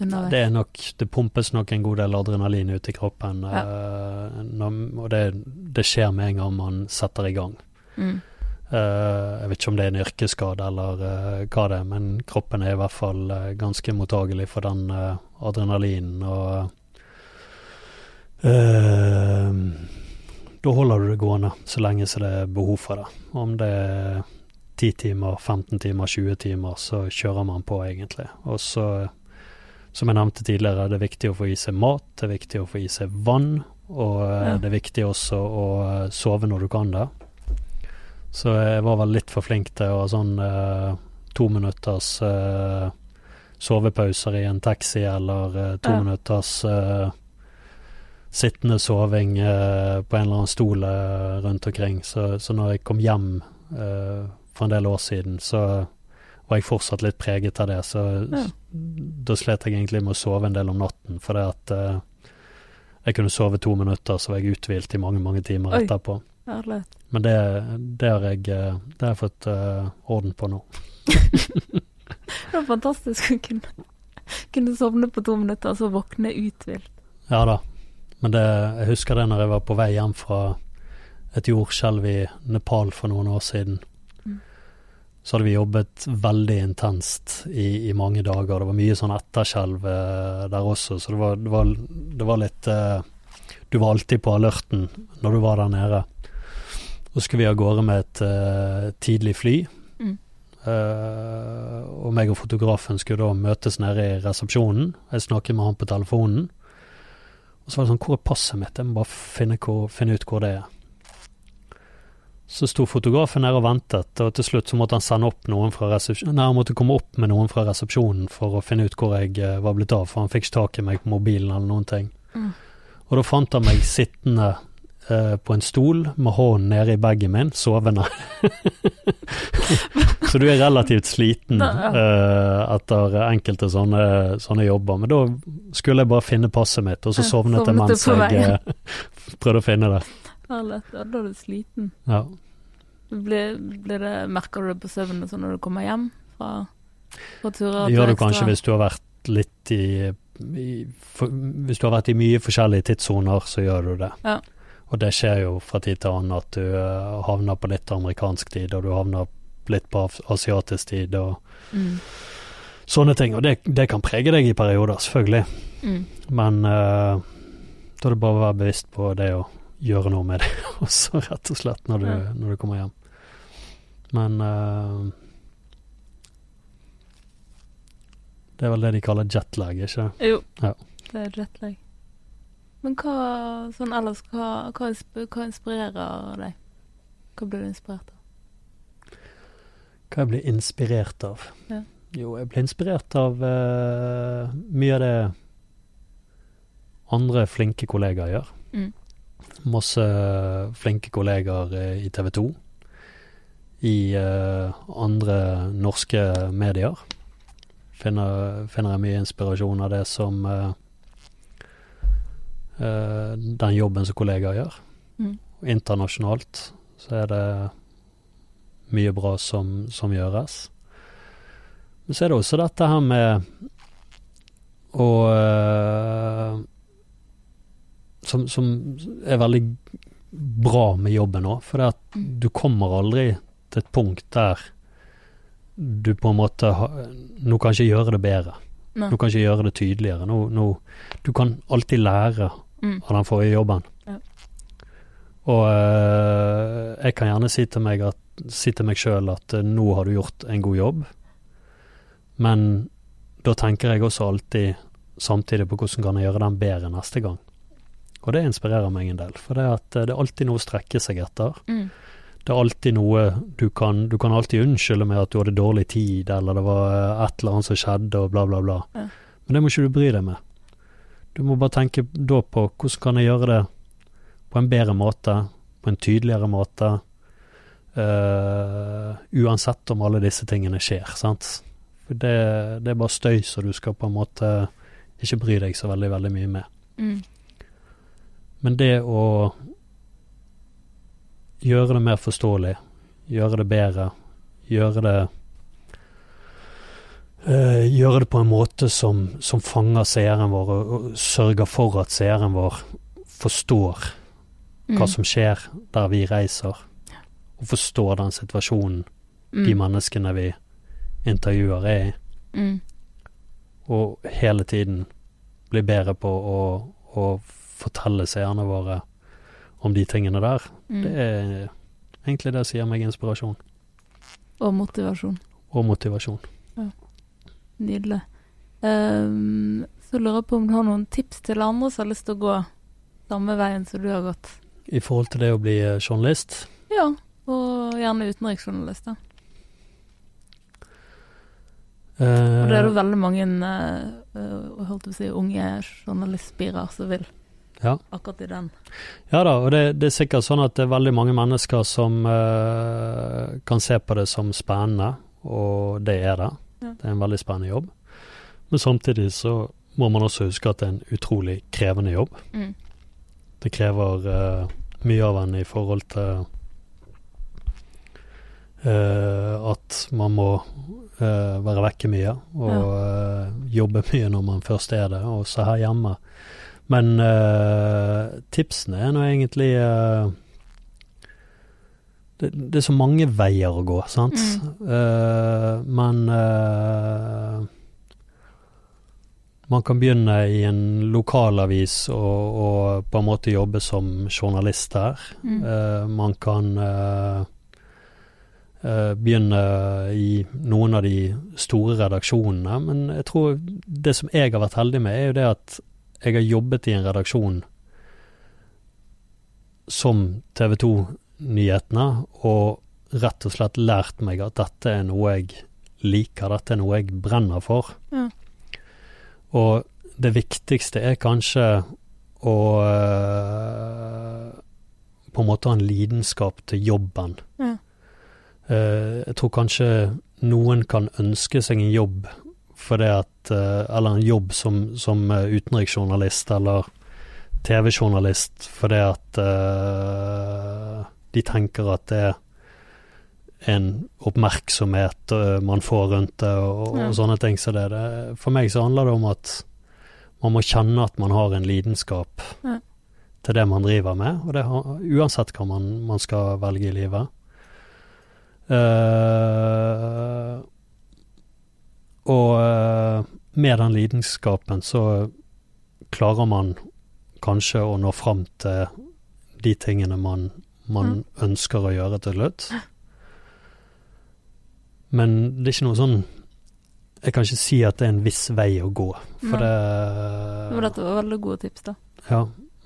underveis? Det er nok, det pumpes nok en god del adrenalin ut i kroppen, eh, når, og det, det skjer med en gang man setter i gang. Mm. Uh, jeg vet ikke om det er en yrkesskade eller uh, hva det er, men kroppen er i hvert fall uh, ganske mottagelig for den eh, adrenalinen. Og eh, da holder du det gående så lenge som det er behov for det. Om det er 10 timer, 15 timer, 20 timer, så kjører man på, egentlig. Og så, som jeg nevnte tidligere, det er viktig å få i seg mat, det er viktig å få i seg vann, og eh, Ja. det er viktig også å eh, sove når du kan det. Så jeg var vel litt for flink til å ha sånn eh, to minutters eh, sovepauser i en taxi, eller eh, to Ja. minutters eh, sittende soving eh, på en eller annen stol eh, rundt omkring. Så, så når jeg kom hjem eh, for en del år siden, så var jeg fortsatt litt preget av det. Så Ja. da slet jeg egentlig med å sove en del om natten, for det at eh, jeg kunne sove to minutter, så var jeg uthvilt i mange, mange timer Oi. etterpå. Herlig. Men det, det, har jeg, eh, det har jeg fått uh, orden på nå. Det var fantastisk å kunne, kunne sovne på to minutter, og så våkne uthvilt. Ja da. Men det, jeg husker det når jeg var på vei hjem fra et jordskjelv i Nepal for noen år siden. Mm. Så hadde vi jobbet veldig intenst i, i mange dager. Det var mye sånn etterskjelv eh, der også, så det var, det var, det var litt eh, Du var alltid på alerten når du var der nede. Så skulle vi av gårde med et eh, tidlig fly. Mm. Eh, og meg og fotografen skulle da møtes nede i resepsjonen. Jeg snakket med han på telefonen. Og så var det sånn, hvor er passet mitt? Jeg må bare finne, hvor, finne ut hvor det er. Så sto fotografen der og ventet, og til slutt så måtte han sende opp noen fra resepsjonen. Nei, han måtte komme opp med noen fra resepsjonen for å finne ut hvor jeg eh, var blitt av, for han fikk ikke tak i meg på mobilen eller noen ting. Mm. Og da fant han meg sittende eh, på en stol med hånden nede i bagen min, sovende. så du er relativt sliten eh, etter enkelte sånne, sånne jobber. Men da skulle jeg bare finne passet mitt, og så sovnet jeg mens jeg eh, prøvde å finne det. Ja, da er du sliten. Ja. Blir, blir det, merker du det på søvnen sånn når du kommer hjem fra, fra turer? Det gjør du kanskje hvis du har vært litt i, i for, Hvis du har vært i mye forskjellige tidssoner, så gjør du det. Ja. Og det skjer jo fra tid til annen at du eh, havner på litt amerikansk tid, og du havner litt på asiatisk tid, og mm. sånne ting. Og det, det kan prege deg i perioder, selvfølgelig. Mm. Men uh, da er det bare å være bevisst på det å gjøre noe med det også, rett og slett, når du, Ja. når du kommer hjem. Men uh, Det er vel det de kaller jetlag, ikke det? Jo, Ja. det er jetlag. Men hva sånn ellers, hva, hva, hva inspirerer deg? Hva blir du inspirert av? Hva jeg blir inspirert av? Ja. Jo, jeg blir inspirert av uh, mye av det andre flinke kollegaer gjør. Mm. Masse flinke kollegaer eh, i TV 2. I uh, andre norske medier. Finner, finner jeg mye inspirasjon av det som eh, eh, Den jobben som kollegaer gjør. Mm. Internasjonalt så er det mye bra som, som gjøres. Men så er det også dette her med å eh, som, som er veldig bra med jobben òg. For det at Mm. du kommer aldri til et punkt der du på en måte ha, Nå kan ikke gjøre det bedre. Nei. Nå kan ikke gjøre det tydeligere. Nå, nå, du kan alltid lære Mm. av den forrige jobben. Ja. Og eh, jeg kan gjerne si til meg at si til meg sjøl at eh, nå har du gjort en god jobb, men da tenker jeg også alltid samtidig på hvordan kan jeg gjøre den bedre neste gang. Og det inspirerer meg en del, for det, at eh, det er alltid noe å strekke seg etter. Mm. Det er alltid noe du kan Du kan alltid unnskylde med at du hadde dårlig tid, eller det var et eller annet som skjedde, og bla, bla, bla. Ja. Men det må ikke du bry deg med. Du må bare tenke da på hvordan kan jeg gjøre det på en bedre måte, på en tydeligere måte, uh, uansett om alle disse tingene skjer, sant. For det, det er bare støy så du skal på en måte ikke bry deg så veldig, veldig mye med. Mm. Men det å gjøre det mer forståelig, gjøre det bedre, gjøre det eh, Gjøre det på en måte som, som fanger seeren vår, og, og sørger for at seeren vår forstår Mm. hva som skjer der vi reiser. og forstår den situasjonen Mm. de menneskene vi intervjuer er i, Mm. og hele tiden bli bedre på å, å fortelle seerne våre om de tingene der. Mm. Det er egentlig det som gir meg inspirasjon Og motivasjon. og motivasjon. Nydelig. Um, så lurer jeg på om du har noen tips til andre som har lyst til å gå samme veien som du har gått. I forhold til det å bli eh, journalist, Ja, og gjerne utenriksjournalist, da. Og det er jo veldig mange eh, holdt å si, unge journalistspirer som vil Ja. akkurat i den. Ja da, og det, det er sikkert sånn at det er veldig mange mennesker som uh, kan se på det som spennende, og det er det. Ja. Det er en veldig spennende jobb. Men samtidig så må man også huske at det er en utrolig krevende jobb. Mm. Det krever uh, mye av en i forhold til Uh, at man må uh, være vekke mye og uh, jobbe mye når man først er det, også her hjemme. Men tipsene er nå egentlig det, det er så mange veier å gå, sant? Eh, men uh, man kan begynne i en lokalavis og, og på en måte jobbe som journalist der. Mm. Uh, man kan begynne i noen av de store redaksjonene, men jeg tror det som jeg har vært heldig med, er jo det at jeg har jobbet i en redaksjon som TV 2-nyhetene, og rett og slett lært meg at dette er noe jeg liker, dette er noe jeg brenner for. Ja. Og det viktigste er kanskje å øh, på en måte ha en lidenskap til jobben. Ja. Uh, jeg tror kanskje noen kan ønske seg en jobb for det at uh, Eller en jobb som, som utenriksjournalist eller TV-journalist fordi at eh, de tenker at det er en oppmerksomhet eh, man får rundt det, og, og sånne ting. Så det, det, for meg så handler det om at man må kjenne at man har en lidenskap Ja. til det man driver med, og det har, uansett hva man, man skal velge i livet. Uh, og uh, med den lidenskapen så klarer man kanskje å nå fram til de tingene man, man ønsker å gjøre til slutt. Men det er ikke noe sånn Jeg kan ikke si at det er en viss vei å gå, for Nei. det Men dette var veldig gode tips, da. Ja,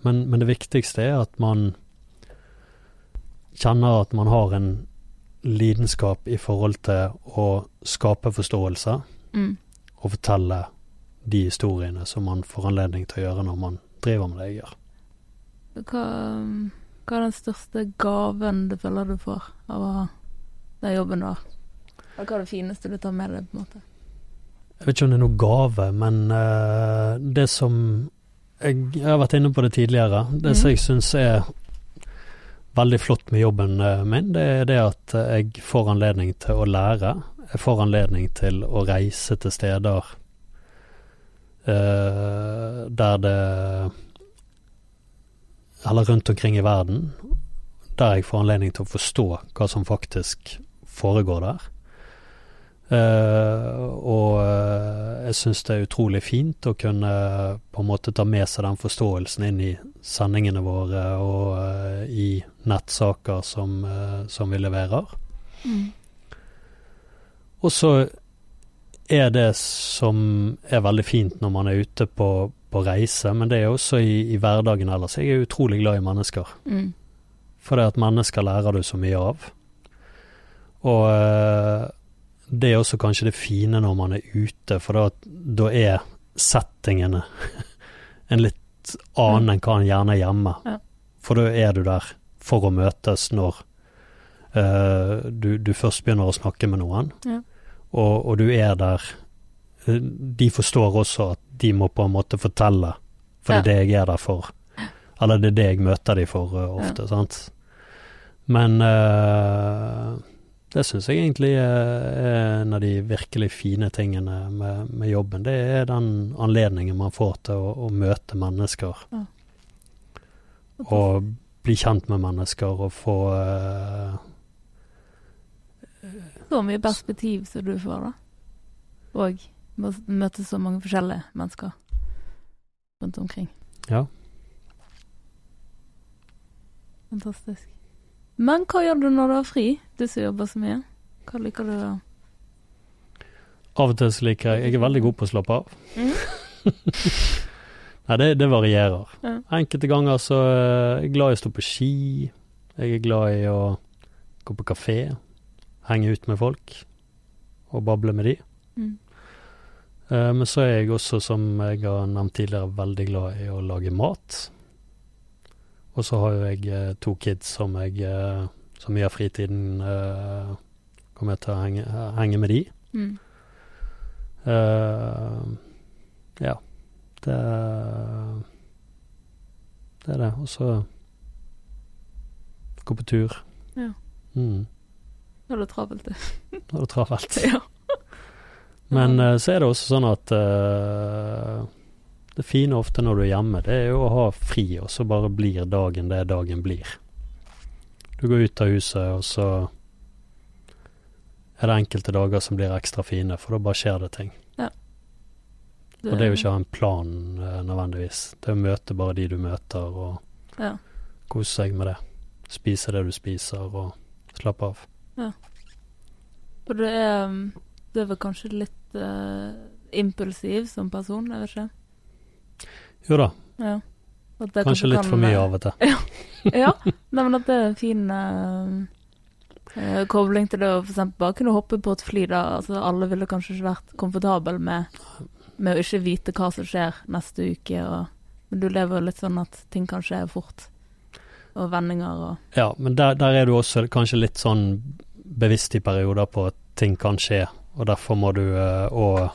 men, men det viktigste er at man kjenner at man har en lidenskap i forhold til å skape forståelse Mm. og fortelle de historiene som man får anledning til å gjøre når man driver med det jeg gjør. Hva, hva er den største gaven du føler du får av å ha den jobben du har? Og hva er det fineste du tar med deg, på en måte? Jeg vet ikke om det er noe gave, men uh, det som jeg, jeg har vært inne på det tidligere. Det som Mhm. jeg syns er veldig flott med jobben eh, min, det er det at jeg får anledning til å lære. Jeg får anledning til å reise til steder uh, der det Eller rundt omkring i verden. Der jeg får anledning til å forstå hva som faktisk foregår der. Uh, og uh, jeg syns det er utrolig fint å kunne på en måte ta med seg den forståelsen inn i sendingene våre og eh, i nettsaker som, som vi leverer. Mm. Og så er det som er veldig fint når man er ute på, på reise, men det er også i, i hverdagen ellers. Jeg er utrolig glad i mennesker. Mm. For det at mennesker lærer du så mye av. Og eh, det er også kanskje det fine når man er ute, for da, da er settingene en litt annen enn hva en gjerne er hjemme. Ja. For da er du der for å møtes når uh, du, du først begynner å snakke med noen, Ja. og, og du er der eh, De forstår også at de må på en måte fortelle, for det er det jeg er der for. Eller det er det jeg møter de for eh, ofte, sant. Men uh, det syns jeg egentlig er en av de virkelig fine tingene med, med jobben. Det er den anledningen man får til å, å møte mennesker. Og bli kjent med mennesker og få, uh, Så mye perspektiv som du får, da. Og møte så mange forskjellige mennesker rundt omkring. Ja. Fantastisk. Men hva gjør du når du har fri, du som jobber så mye? Hva liker du da? Av og til så liker jeg Jeg er veldig god på å slappe av. Mm. Nei, det, det varierer. Ja. Enkelte ganger så er jeg glad i å stå på ski. Jeg er glad i å gå på kafé, henge ut med folk og bable med de. Eh, Men så er jeg også, som jeg har nevnt tidligere, veldig glad i å lage mat. Og så har jo jeg eh, to kids som jeg så mye av fritiden eh, kommer jeg til å henge, henge med de. Mm. Uh, ja. Det Det er det. Og så gå på tur. Ja. Mm. Nå er det travelt, du. Nå er det travelt. ja. Men eh, så er det også sånn at uh, det fine ofte når du er hjemme, det er jo å ha fri, og så bare blir dagen det dagen blir. Du går ut av huset, og så er det enkelte dager som blir ekstra fine, for da bare skjer det ting. Du- Og det er jo ikke å ha en plan uh, nødvendigvis. Det er å møte bare de du møter, og Ja. kose seg med det. Spise det du spiser, og slappe av. Og det er, Det er vel kanskje litt eh, impulsiv som person, jeg vet ikke. Jo da, Ja. Det kanskje litt kan, for mye av og til. Ja, nei, men at det er en fin uh, kobling til det å eksempel bare kunne hoppe på et fly da. Altså, alle ville kanskje ikke vært komfortable med, med å ikke vite hva som skjer neste uke. Og, men du lever jo litt sånn at ting kan skje fort. Og vendinger og Ja, men der, der er du også kanskje litt sånn bevisst i perioder på at ting kan skje, og derfor må du eh, og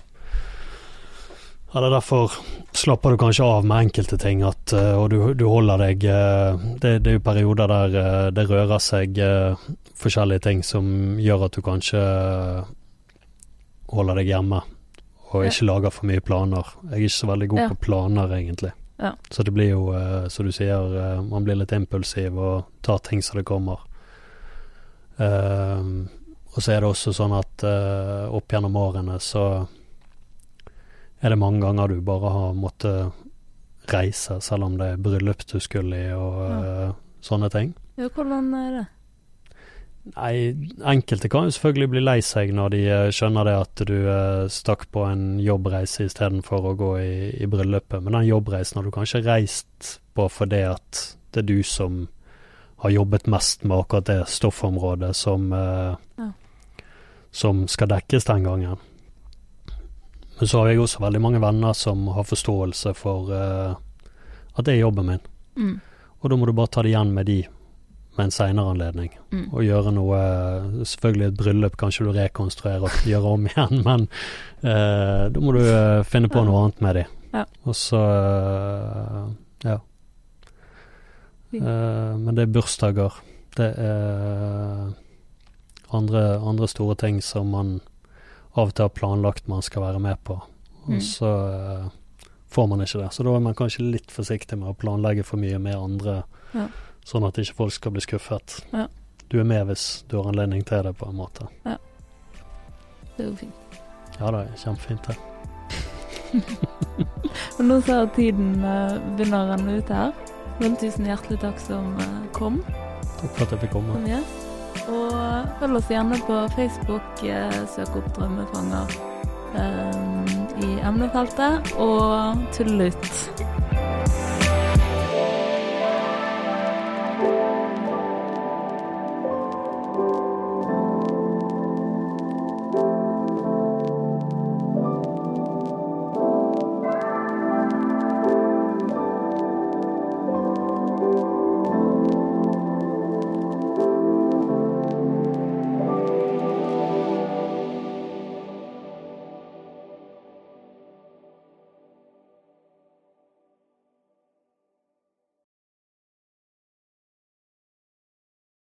Eller derfor slapper du kanskje av med enkelte ting, at, eh, og du, du holder deg eh, det, det er jo perioder der det rører seg forskjellige ting som gjør at du kanskje holder deg hjemme, og Ja. ikke lager for mye planer. Jeg er ikke så veldig god Ja. på planer, egentlig. Ja. Så det blir jo, som du sier, man blir litt impulsiv og tar ting som det kommer. Ehm, og så er det også sånn at uh, opp gjennom årene så er det mange ganger du bare har måttet reise, selv om det er bryllup du skulle i og eh, sånne ting. Ja, hvordan er det? Nei, enkelte kan jo selvfølgelig bli lei seg når de eh, skjønner det at du eh, stakk på en jobbreise istedenfor å gå i, i bryllupet. Men den jobbreisen har du kanskje reist på fordi at det er du som har jobbet mest med akkurat det stoffområdet som, eh, Ja. Som skal dekkes den gangen. Men så har jeg også veldig mange venner som har forståelse for uh, at det er jobben min. Mm. Og da må du bare ta det igjen med de med en seinere anledning Mm. og gjøre noe Selvfølgelig et bryllup kanskje du rekonstruerer og gjør om igjen, men uh, da må du uh, finne på Ja. noe annet med de. Ja. Og så eh, ja. Eh, men det er bursdager. Det er andre, andre store ting som man av og til har planlagt man skal være med på, og Mm. så uh, får man ikke det. Så da er man kanskje litt forsiktig med å planlegge for mye med andre, Ja. sånn at ikke folk skal bli skuffet. Ja. Du er med hvis du har anledning til det, på en måte. Det er jo fint. Ja, det er kjempefint, det. Og nå ser jeg at tiden eh, begynner å renne ut her. Men tusen hjertelig takk som eh, kom Takk for at jeg fikk komme. Yes. Og følg oss gjerne på Facebook. eh, søk opp Drømmefanger eh, i emnefeltet. Og tull ut.